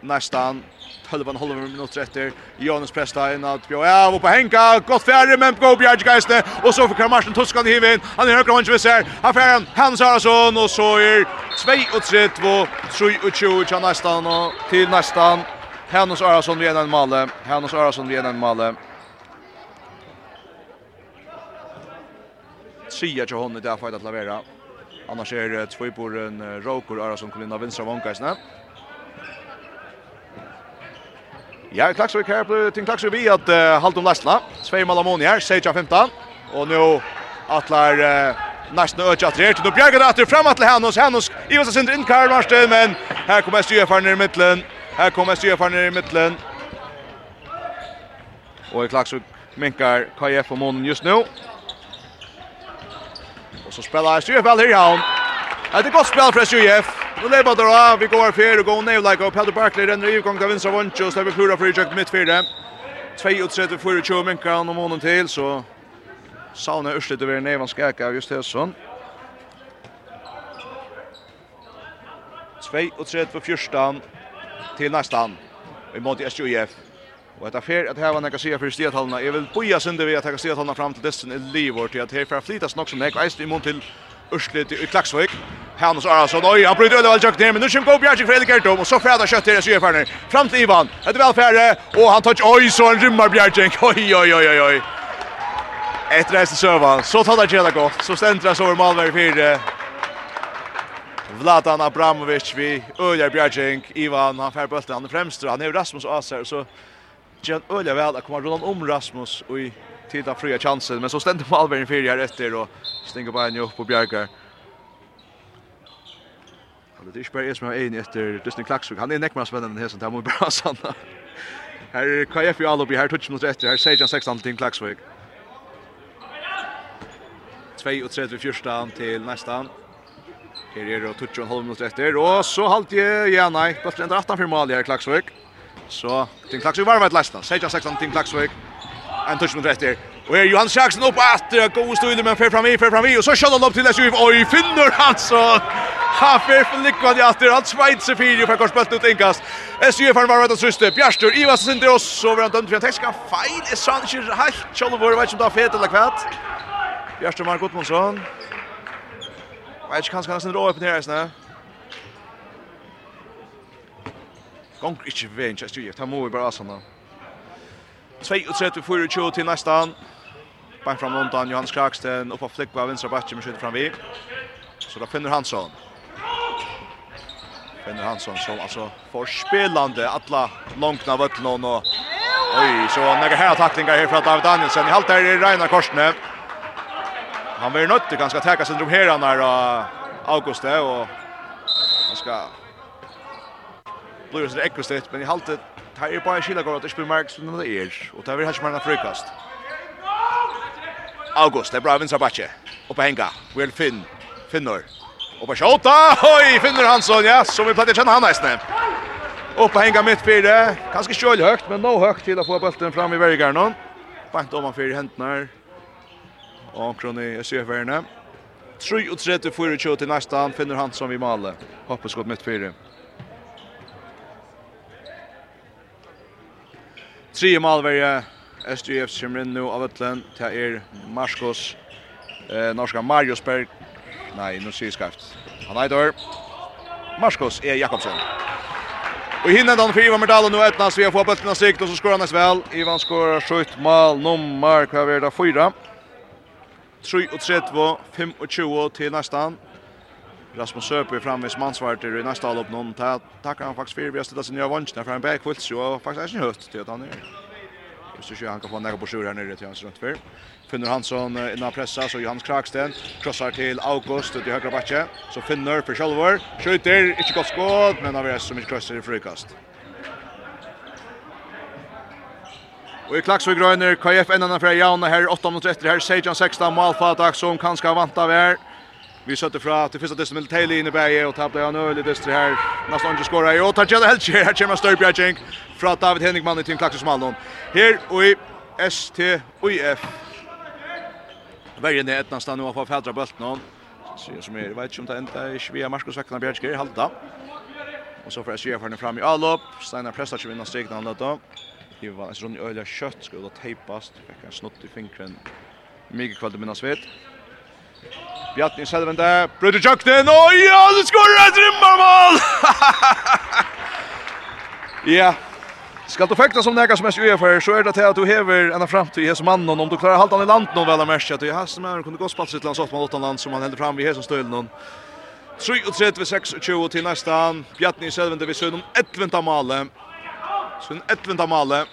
nästan 12,5 minuter efter Jonas Presta in att bjå av och på Henka gott färre men gå Björge Geiste och så för Karmarsen Tuskan i himlen han är högra vänster ser han färren Hans Arason och så är 2 och 3 2 3 och 2 till nästan och till nästan Hans Arason vid en mål Hans Arason vid en mål Sia till honom där för att lavera Annars är det tvåboren Roker Ara som kommer in av vänstra vankaisna. Ja, Klaxvik här på Ting Klaxvik vi att uh, Halton Lassla. Två mål Amoni här, Seja 15. Och nu atlar uh, nästan öch att rätt. Nu bjärgar det åter framåt till Hannos. Hannos i vissa center in Karl Marsten men här kommer Stefan ner i mitten. Här kommer Stefan ner i mitten. Och Klaxvik minkar KF på månen just nu. Och så spelar Sjef väl här i hand. Det är gott spel för SJF. Nu lever det då. Vi går för och går ner like och Peter Barkley den i gång av vänstra våncho så vi klurar för Jack mitt för det. 32 för 20 men kan om honom till så Sauna Örslet över Nevan Skaka just det sån. 2 och 3 för första till nästan. Vi mot SJF. Og etter fer at hava några sia för stiatalna. Jag vil boja sönder vi at ta stiatalna fram til dessen i livor til at her fer flytast nog som det är. i mun til Ørslit i Klaxvik. Hannes Arason, oj, han bryter Ødevel Jøk ned, men nu kommer Gå Bjergjik fra Edekertom, og så fræder kött till Sjø Færner. Fram til Ivan, etter velfære, og han tar oi, så han rymmer oj, oi, oi, oi, oi, Ett Etter resten søvan, så tar det gärna gott, så stendres over i fyra. Vladan Abramovic vi Öljar Bjergjink, Ivan, han fær bulten, han är främst, han er Rasmus Aser, så gjør han øyelig vel å komme rundt om Rasmus og i tid av fria chansen, men så stender på alveren fire her etter og stenger en opp på Bjergar. Det er ikke bare jeg som har en etter Dustin Klaksvik. Han er nekkmer spennende enn hessen, det må vi bare ha sanna. Her er KF i Alubi, her touch mot etter, her er Sejan 16 til Klaksvik. 32 fyrstan til nästan. Her er det 12,5 minutter etter, og så halte jeg, ja nei, bare ender 18 for mål her, Klaksvik. Så Tim Klaxvik var med lasta. 16 Tim Klaxvik. En touch mot rätter. Och är Johan Sjaksen upp att gå och stöder men för fram i för fram i och så kör han upp till Lesjöv. Oj, finner han så. Ha för för lyckan i åter. Han svetsar fyra för korsbult ut inkast. Lesjöv har varit att syste. Bjärstur Ivas sin oss så vi har dömt för att täcka fine. Är Sanchez helt Challo var vet inte av fet eller kvart. Bjärstur Mark Gottmansson. Vet kanske han ska nästan dra upp ner här snä. Gånger ikke veien til Stujev, da må vi bare asana. 32-24 til neste an. Bang fram London, Johannes Kraksten, oppa flikva av vinstra bakke med skjuter fram vi. Så da finner Hansson. Finner Hansson som altså får spelande alla långna vøtlen og Oj, så några här tacklingar här från David Danielsson. I halt där är Reina Korsne. Han blir nött ganska täcka syndrom här när Auguste och han ska blir det ekkostedt, men i haltet tar er bare skilla går at det spiller mark som det og tar vi hans manna frikast. August, det er bra vinstra bakke, på henga, Will Finn, Finnor, oppe skjåta, oi, Finnor Hansson, ja, som vi plattir kjenner han nesten. på henga mitt fire, kanskje kjøl høgt, men no høgt til å få bulten fram i vergarnon. Bant om han fire hentnar, og omkron i Sjøferne. 3-3-4-2 til næsta, Finnor Hansson maler. Hoppas hoppeskott mitt fire. Tre målverje SDF som Simrin nu av Ötlen. Det er Marskos, eh, norska Marius Berg. Nej, nu ser jag skarpt. Han heter Marskos E. Jakobsen. Och hinner den fyra med Dalen och Ötnas. Vi har fått bulten av sikt och så skorar han väl. Ivan skorar skjut mål nummer kvar vi 4. fyra. 3 och 3, 5 och 20 till nästan. Rasmus Søpe framvis mansvarter i nästa lopp någon ta tackar han faktiskt för vi har ställt sin nya vans där för en backfults så faktiskt inte höst till att han är. Just så han kan få några på sjur här nere till hans runt för. Finner Hansson innan pressa så Johan Kraksten krossar till August till högra backe så finner för Scholver skjuter inte gott skott men har är så mycket krossar i frukast. Och i Klaksvig Gröner KF enda den för Jauna här 8 mot 3 här Sejan 16, Malfa Dagsson, kan ska vanta her. Vi sätter fra till första distan med Taylor inne bäge och tappade han lite det här. Nästan inte skora. Jo, tar Jada helt här kommer Störbjerg Jink från David Henrikman i Tim Klaxus Malmö. Här och i ST UF. Vägen är ett nästan nu på fjärde bulten. Så som är vet inte om det ända i Svea Marcus Veckan Bjergskär halta. Och så får SJ förna fram i allop. Steinar pressar som vinner stegna han då. Det var en sån öliga kött skulle tejpast. Fick en snott i fingren. Mycket kvalitet minnas vet. Bjarni Selvende, brøyder Jøkten, og ja, det skårer et rymmermål! ja, skal du fekta som nega som er sjøya for, så er det til at du hever enn framtid i hese mannen, om du klarar halta han i land noen vel av mersk, at du hese mannen kunne gå spalt sitt land, sånn man land som han heldur fram i hese støyl noen. 33-26 til nestan, Bjarni Selvende vi sønn om 11. male, sønn 11. male,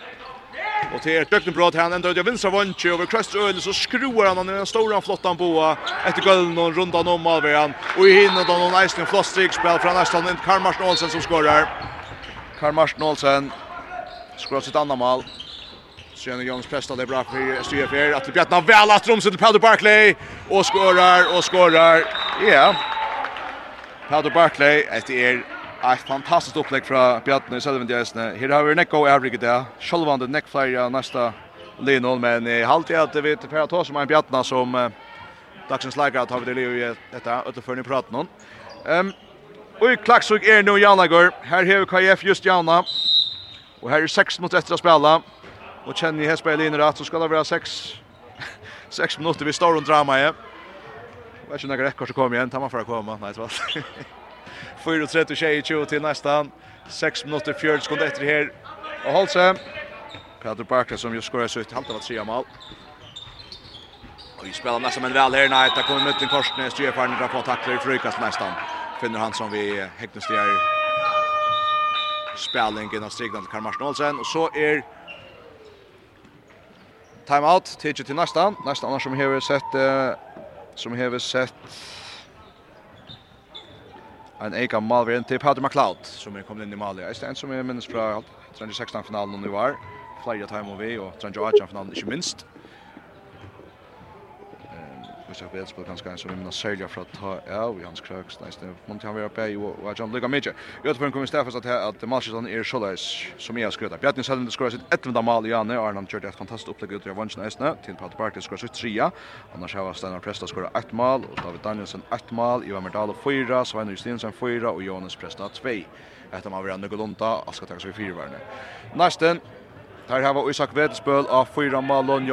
Och det är ett duktigt bra han ändrar ut i vinstra vånche över Kröströl så skruar han den stora flottan boa efter gulden och rundan om Malveran och i hinner då någon nice flott spel från nästan inte Karl Martin Olsen som skorar. Karl Martin Olsen skorar sitt andra mål. Sjön Jonas pressar det bra för Stjärfjärd att Bjartna väl att Romsen till Powder Barkley och skorar och skorar. Ja. Yeah. Powder Barkley efter er Ett fantastiskt upplägg från Bjartne i Sölven Djäsne. Här har vi nekko och övrig idag. Självande neckflyer av nästa linol, men i halvtid att vi vet Per Tås som är en Bjartna som eh, dagsens läkare tar vi det liv i detta utanför pratar någon. om. Um, och i Klaxvik är nu Janagor. Här har vi KF just Jana. Och här är 6 mot 1 att spela. Och känner ni här spelar in rätt så ska det vara 6 6 minuter vi står och drama i. Jag vet inte när så kommer igen, tar man för att komma. Nej, det var 4-3-20 til nästan. 6 minutter 4 sekunder etter her. Og Holse. Peter Barker som just skorar sitt halta var 3 mål. Och vi spelar nästan men väl här Nej, det kommer mot en korsning. Styr på på tacklar i frukast nästan. Finner han som vi häktningstier spelningen av Stigland till Karl Martin Olsen. Och så är timeout tidje til nästan. Nästan annars som har sett uh, som har sett en eka malveren til Patrick McLeod som er kommet inn i Malia. Det er en som er minnes fra 2016-finalen i var, flere time og vi, og 2018-finalen ikke minst. Gustav Belsbo ganska som vill sälja för att ta av i hans kröks nästan måtte han være på och att han lukar mycket. I tror kommer Stefan att att Manchester är så där som jag skulle. Bjarni Selden skorar sitt 11 mål i Janne Arnhem kjørte ett fantastiskt upplägg ut i vansjen Esna till Pat Park skorar sitt 3. Annars har Steinar Presta skorar ett mål och David Danielsen ett mål, Ivar Merdal og fyra. Sveinur Justinsen fyra. och Jonas Presta tvei. Etter man vil ha gå Aska takk ska ta sig fyra Der Nästan Där har vi Isak Wedelsbøl av fyra malon,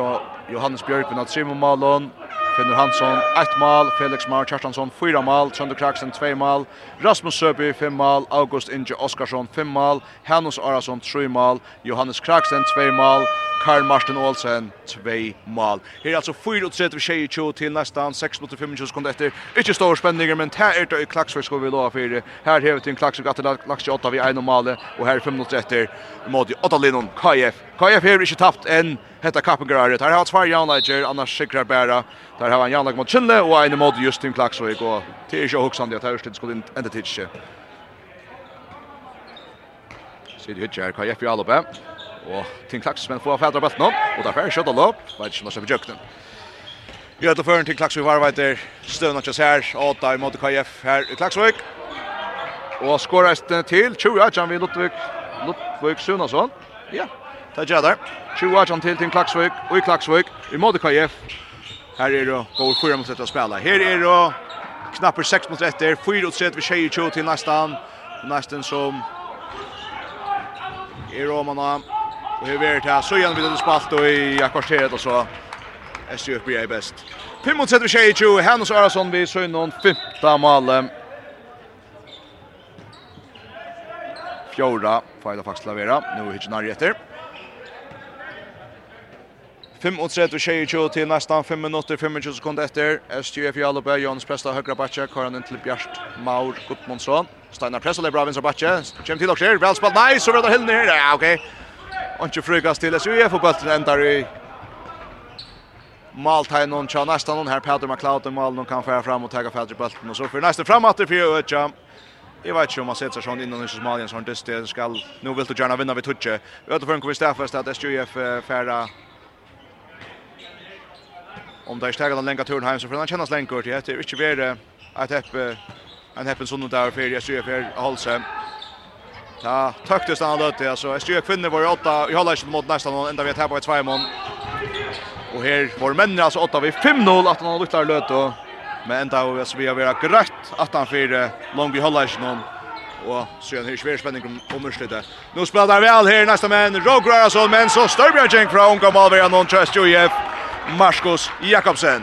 Johannes Bjørkvin av tre malon, Finnur Hansson, ett mål, Felix Mar Kjartansson, 4 mål, Trønder Kraksen, 2 mål, Rasmus Søby, 5 mål, August Inge Oskarsson, 5 mål, Hannes Arason, 3 mål, Johannes Kraksen, 2 mål, Karl Martin Olsen, 2 mål. Her er altså 4-3-20 till nästan 6-25 sekunder efter. Inte store spenninger, men här är det i Klaxvik ska vi lov for. Her hever til Klaxvik att det lagt 8 vi 1 mål, och här är 5 minutter etter mot 8 linon, KF KF har ikke tapt enn hetta Kappengraret. Her har hatt tvær jaunleger, annars sikrar bæra. Der har han jaunleger mot Kjelle og en mot Justin Klaksvik. Og det er ikke hoksande at Hørsted skulle enda tidsi. Sidig hytje her, KF i Alope. Og Tim Klaksvik får fædra bøtten nå, Og der fer skjøtta lopp. Veit ikke om det er bjøknen. Vi har til føren til Klaksvik var veit der. Støvna kjøs her. Åta i måte Kaja her Klaksvik. Og skoreist til 20 Jan vi Ludvig Ludvig Sunasson. Ja, yeah. Det gjør det. 20 til til Klaksvøk, og i Klaksvøk, i måte KF. Her er det går 4 mot 1 å spille. Her er det knapper 6 mot 1, 4 mot 3 ved 22 til nesten. Nesten som i Romana. Og her er det her, så igjen videre spalt, og i kvarteret og så. SJ blir er best. 5 mot 3 ved 22, Hennes Arason vid Søgnon, 5. male. Fjorda, feil og faktisk lavera. Nå er det ikke nærjetter. 35-22 til nästan 5 minutter, 25 sekunder etter. STF Jalopä, Jons Presta, høyre bakke, kører han inn til Bjørst Maur Gudmundsson. Steinar Presta, det er bra vinstra bakke. Kjem til dere, vel spalt, nei, så vil det hyllene her. Ja, ok. Ikke frygast til SUF, og bøtten endar i Maltain och tja nästan hon här Peter McLeod och Malno kan föra fram och tagga fädre bulten och så för nästa det för Öcha. Jag vet inte om man sätter sån innan Nysens Malien sån dyst det ska nu vill du gärna vinna vi touche. Öter för en kommer Staffas att SJF färra om det är steget länga turen hem så får han kännas kjennes lenge Det är inte være att heppe, en heppen sån där för jag ser för Halse. Ta tøktes han løtt, alltså. Jag ser kvinnor var åtta, i håller inte mot nästan noen, enda vi er tappa i tvei mån. Och här var männen alltså åtta vi 5-0, att han lukter löt och men ända vi altså, vi har vært grøtt, at han för lång vi håller inte någon Og så er det svær spenning om Mørslidet. Nå spiller der vel her, neste menn, Roger Arason, men så Størbjørn Kjeng fra Unga Malvera, noen trust jo Marcus Jakobsen.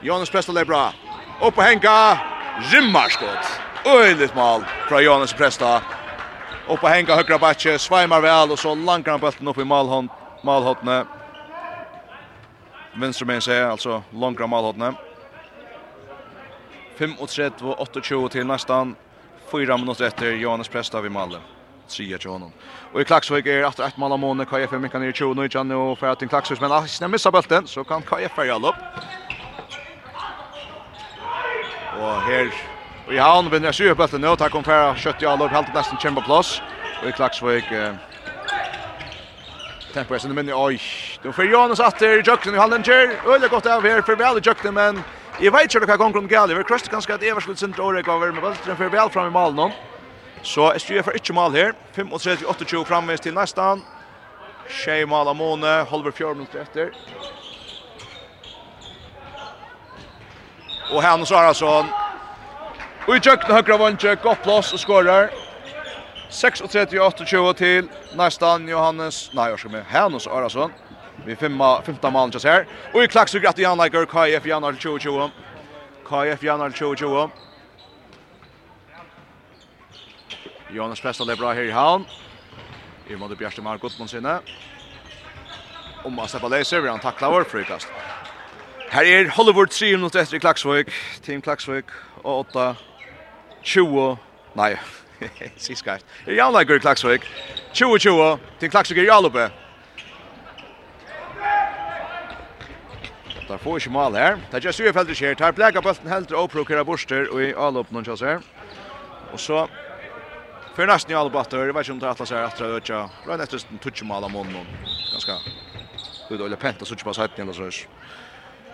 Jonas Preston bra. Upp och hänga. Rymmarskott. Öjligt mål från Jonas Presta. Upp och hänga högra batche. Svajmar väl och så lankar han bulten upp i målhånd. Målhåndne. Vänster med sig alltså långra målhåndne. 35 och 28 till nästan. 4 minuter efter Jonas Presta vid målet trea till honom. Och i Klaxvik är att ett mål av Måne, KF är mycket ner i 20 och Janne och för att en Klaxvik, men Asne missar bulten så kan KF är upp. Och här och i havn vinner sig upp bulten nu, tack om färra kött i all upp, helt nästan kämpa plats. Och i Klaxvik eh, tempo är sin minne, oj. Då får Jonas efter Jökten i Hallenger, öle gott av här för väl Jökten men Jag vet inte hur det kan gå omkring. Vi har kröstat ganska att Everskuld sin dårek av med bulten, för väl fram i malen. Så SGF får ikke mål her. 35-28 framvis til nestan. Tjej mal av Måne, halver fjord minutter etter. Og Hannes Arason. Og i tjøkken høyre vantje, godt plass og skårer. 36-28 til nestan Johannes, nei, jeg skal med, Hannes Arason. Vi femma, femta malen just her. Og i klaksugrat i anlegger, KF Janar 2020. KF Janar 2020. Jonas Presta är bra her i havn. I måte Bjørste Mark Gottmann sinne. Om å steppe leser vil han takla vår frukast. Her er Hollywood 3 minutter etter i Klaksvøk. Team Klaksvøk og 8. 20. Nei, sikkert. Det er jævnlegger i Klaksvøk. 20-20. Team Klaxvik er i Alupe. Der får ikke mal her. Det er just uefeldig skjer. Der blekker bølten helt och prokurer borster og i Alupe chans här. Og så För nästan i alla batter, vet inte om det Atlas är att det öka. Rön efter en touch mål av mån Ganska ut och penta så tjupa sajten eller så.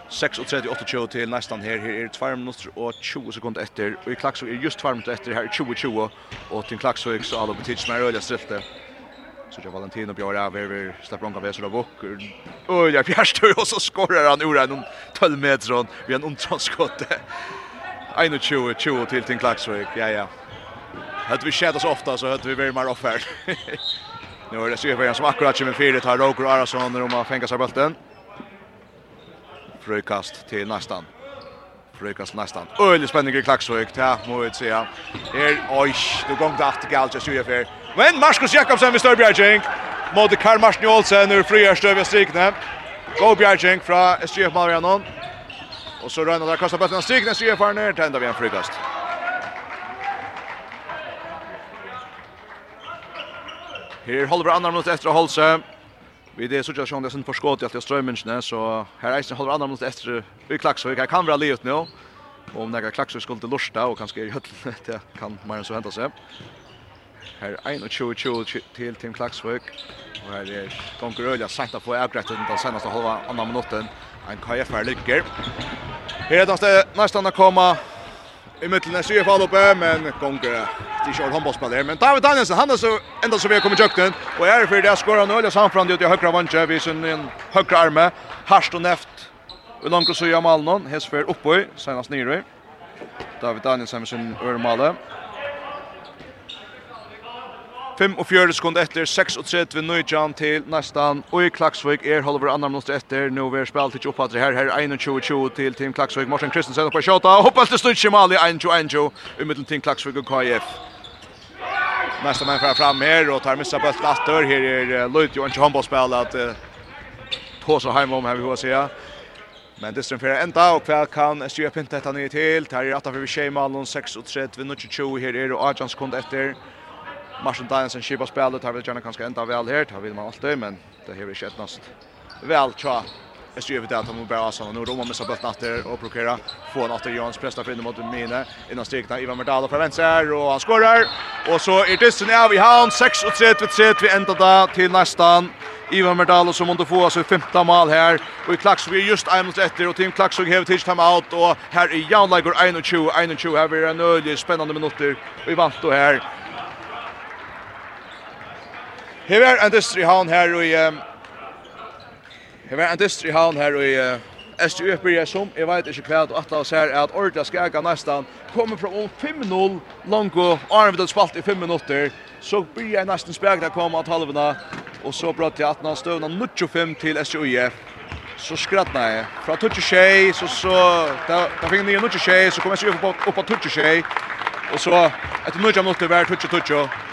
36 28 till nästan här här är 2 minuter och 20 sekunder efter och i Klaxo är just 2 minuter efter här 20 20 och till Klaxo är så alla betydligt mer öliga strilte. Så jag och Björn över. över släpper långa kaffe av och. bock. Öliga fjärstör och så skorrar han ur en 12 meter Vi har en ontranskott. 21 20 till till Klaxo. Ja ja. Hade vi sett oss ofta så hade vi varit mer offer. nu är det Sjöbergen som akkurat kommer fyra tar Roger Arason när de har fänger sig bulten. Frukast till nästan. Frukast nästan. Öjlig spänning i klacksvögt Ja, må vi säga. Här, oj, du gång det efter galt jag för. Men Marcus Jakobsen vid Störbjergink. Mot Karl Martin Olsen ur fröjärstö vid strikne. Go Bjergink från SGF Malvianon. Och så rönnar där kastar bulten av strikne. SGF har ner. tända vi en frukast. Her holder vi andre minutter etter å holde seg. Vi det såg jag som det sen för i alt det strömmen så här är det håller andra mot etter vi klaxar Her kan vara lyft nu. Om några klaxar skulle til lusta och kanske i høttene, det kan man så hente seg. Här är en och tjo till Tim Klaxvik och er är Ølja sent å få avgrettet den seneste halva andra minuten. En KF lyckas. Här er det nesten å komma i mitten är syre fall uppe men Gonger det kör handbollsspelare men David Danielsen han är så ända så vi kommer jukten. Och är för det skorar nu eller samfram det ut i högra vänster vi sen en högra arme harst och neft Og långt och så gör Malnon Hesfer uppe senast nere David Danielsen med sin örmale 5 og 4 sekunder etter 36 ved Nøyjan til nästan og i Klaksvik er halver andre minutter etter nå vi spalt ikke oppfatter her her 21-20 til Team Klaksvik Morsen Kristensen på kjøta Kjota og hoppast til Stutsi Mali 21-21 umiddeln Team Klaksvik og KF Nästa man fram fram her og tar missa bøtt atter her er Lloyd Johan håndballspill at så heim om her vi hva sier Men det strømfer ända och kvar kan SJU Pintet han nye til. Her är 8 for vi tjej, Malon 6 och 3, vi 20 här är och Adjans kund efter. Martin Danielsen skipar spelet, här vill gärna kanske ända väl här, tar vill man alltid, men det här är inte etnast väl tja. Jag styr vid att han bara asarna nu, Roma missa bulten natter och blockerar. Få en åter Jans presta för mot Mine, innan stegna Ivan Merdalo från vänster och han skorrar. Och så är dysten av i havn, 6 och 3 3 vi ända där till nästan. Ivan Merdalo som måste få alltså femta mål här. Och i Klaxvig är just en mot etter och Tim Klaxvig har tidigt time out. Och här är Jan Lager 21, 21 här vi en ölig spännande minuter. Vi vant då här. Her var en dyster i havn her i... Her var en dyster i havn her og i... Estri Øpbyrja som, jeg vet ikke hva, og at oss her er at Ordla Skaga nesten kommer fra om 5-0 langt og Arne vidt spalt i 5 minutter, så blir jeg nesten spegna kom av halvene, og så bratt jeg 18 støvna 95 til Estri Så skrattna jeg. Fra 26, så så... Da, da fikk jeg nye 26, så kom Estri Øpbyrja opp av 26, og så etter 90 minutter var 22-22,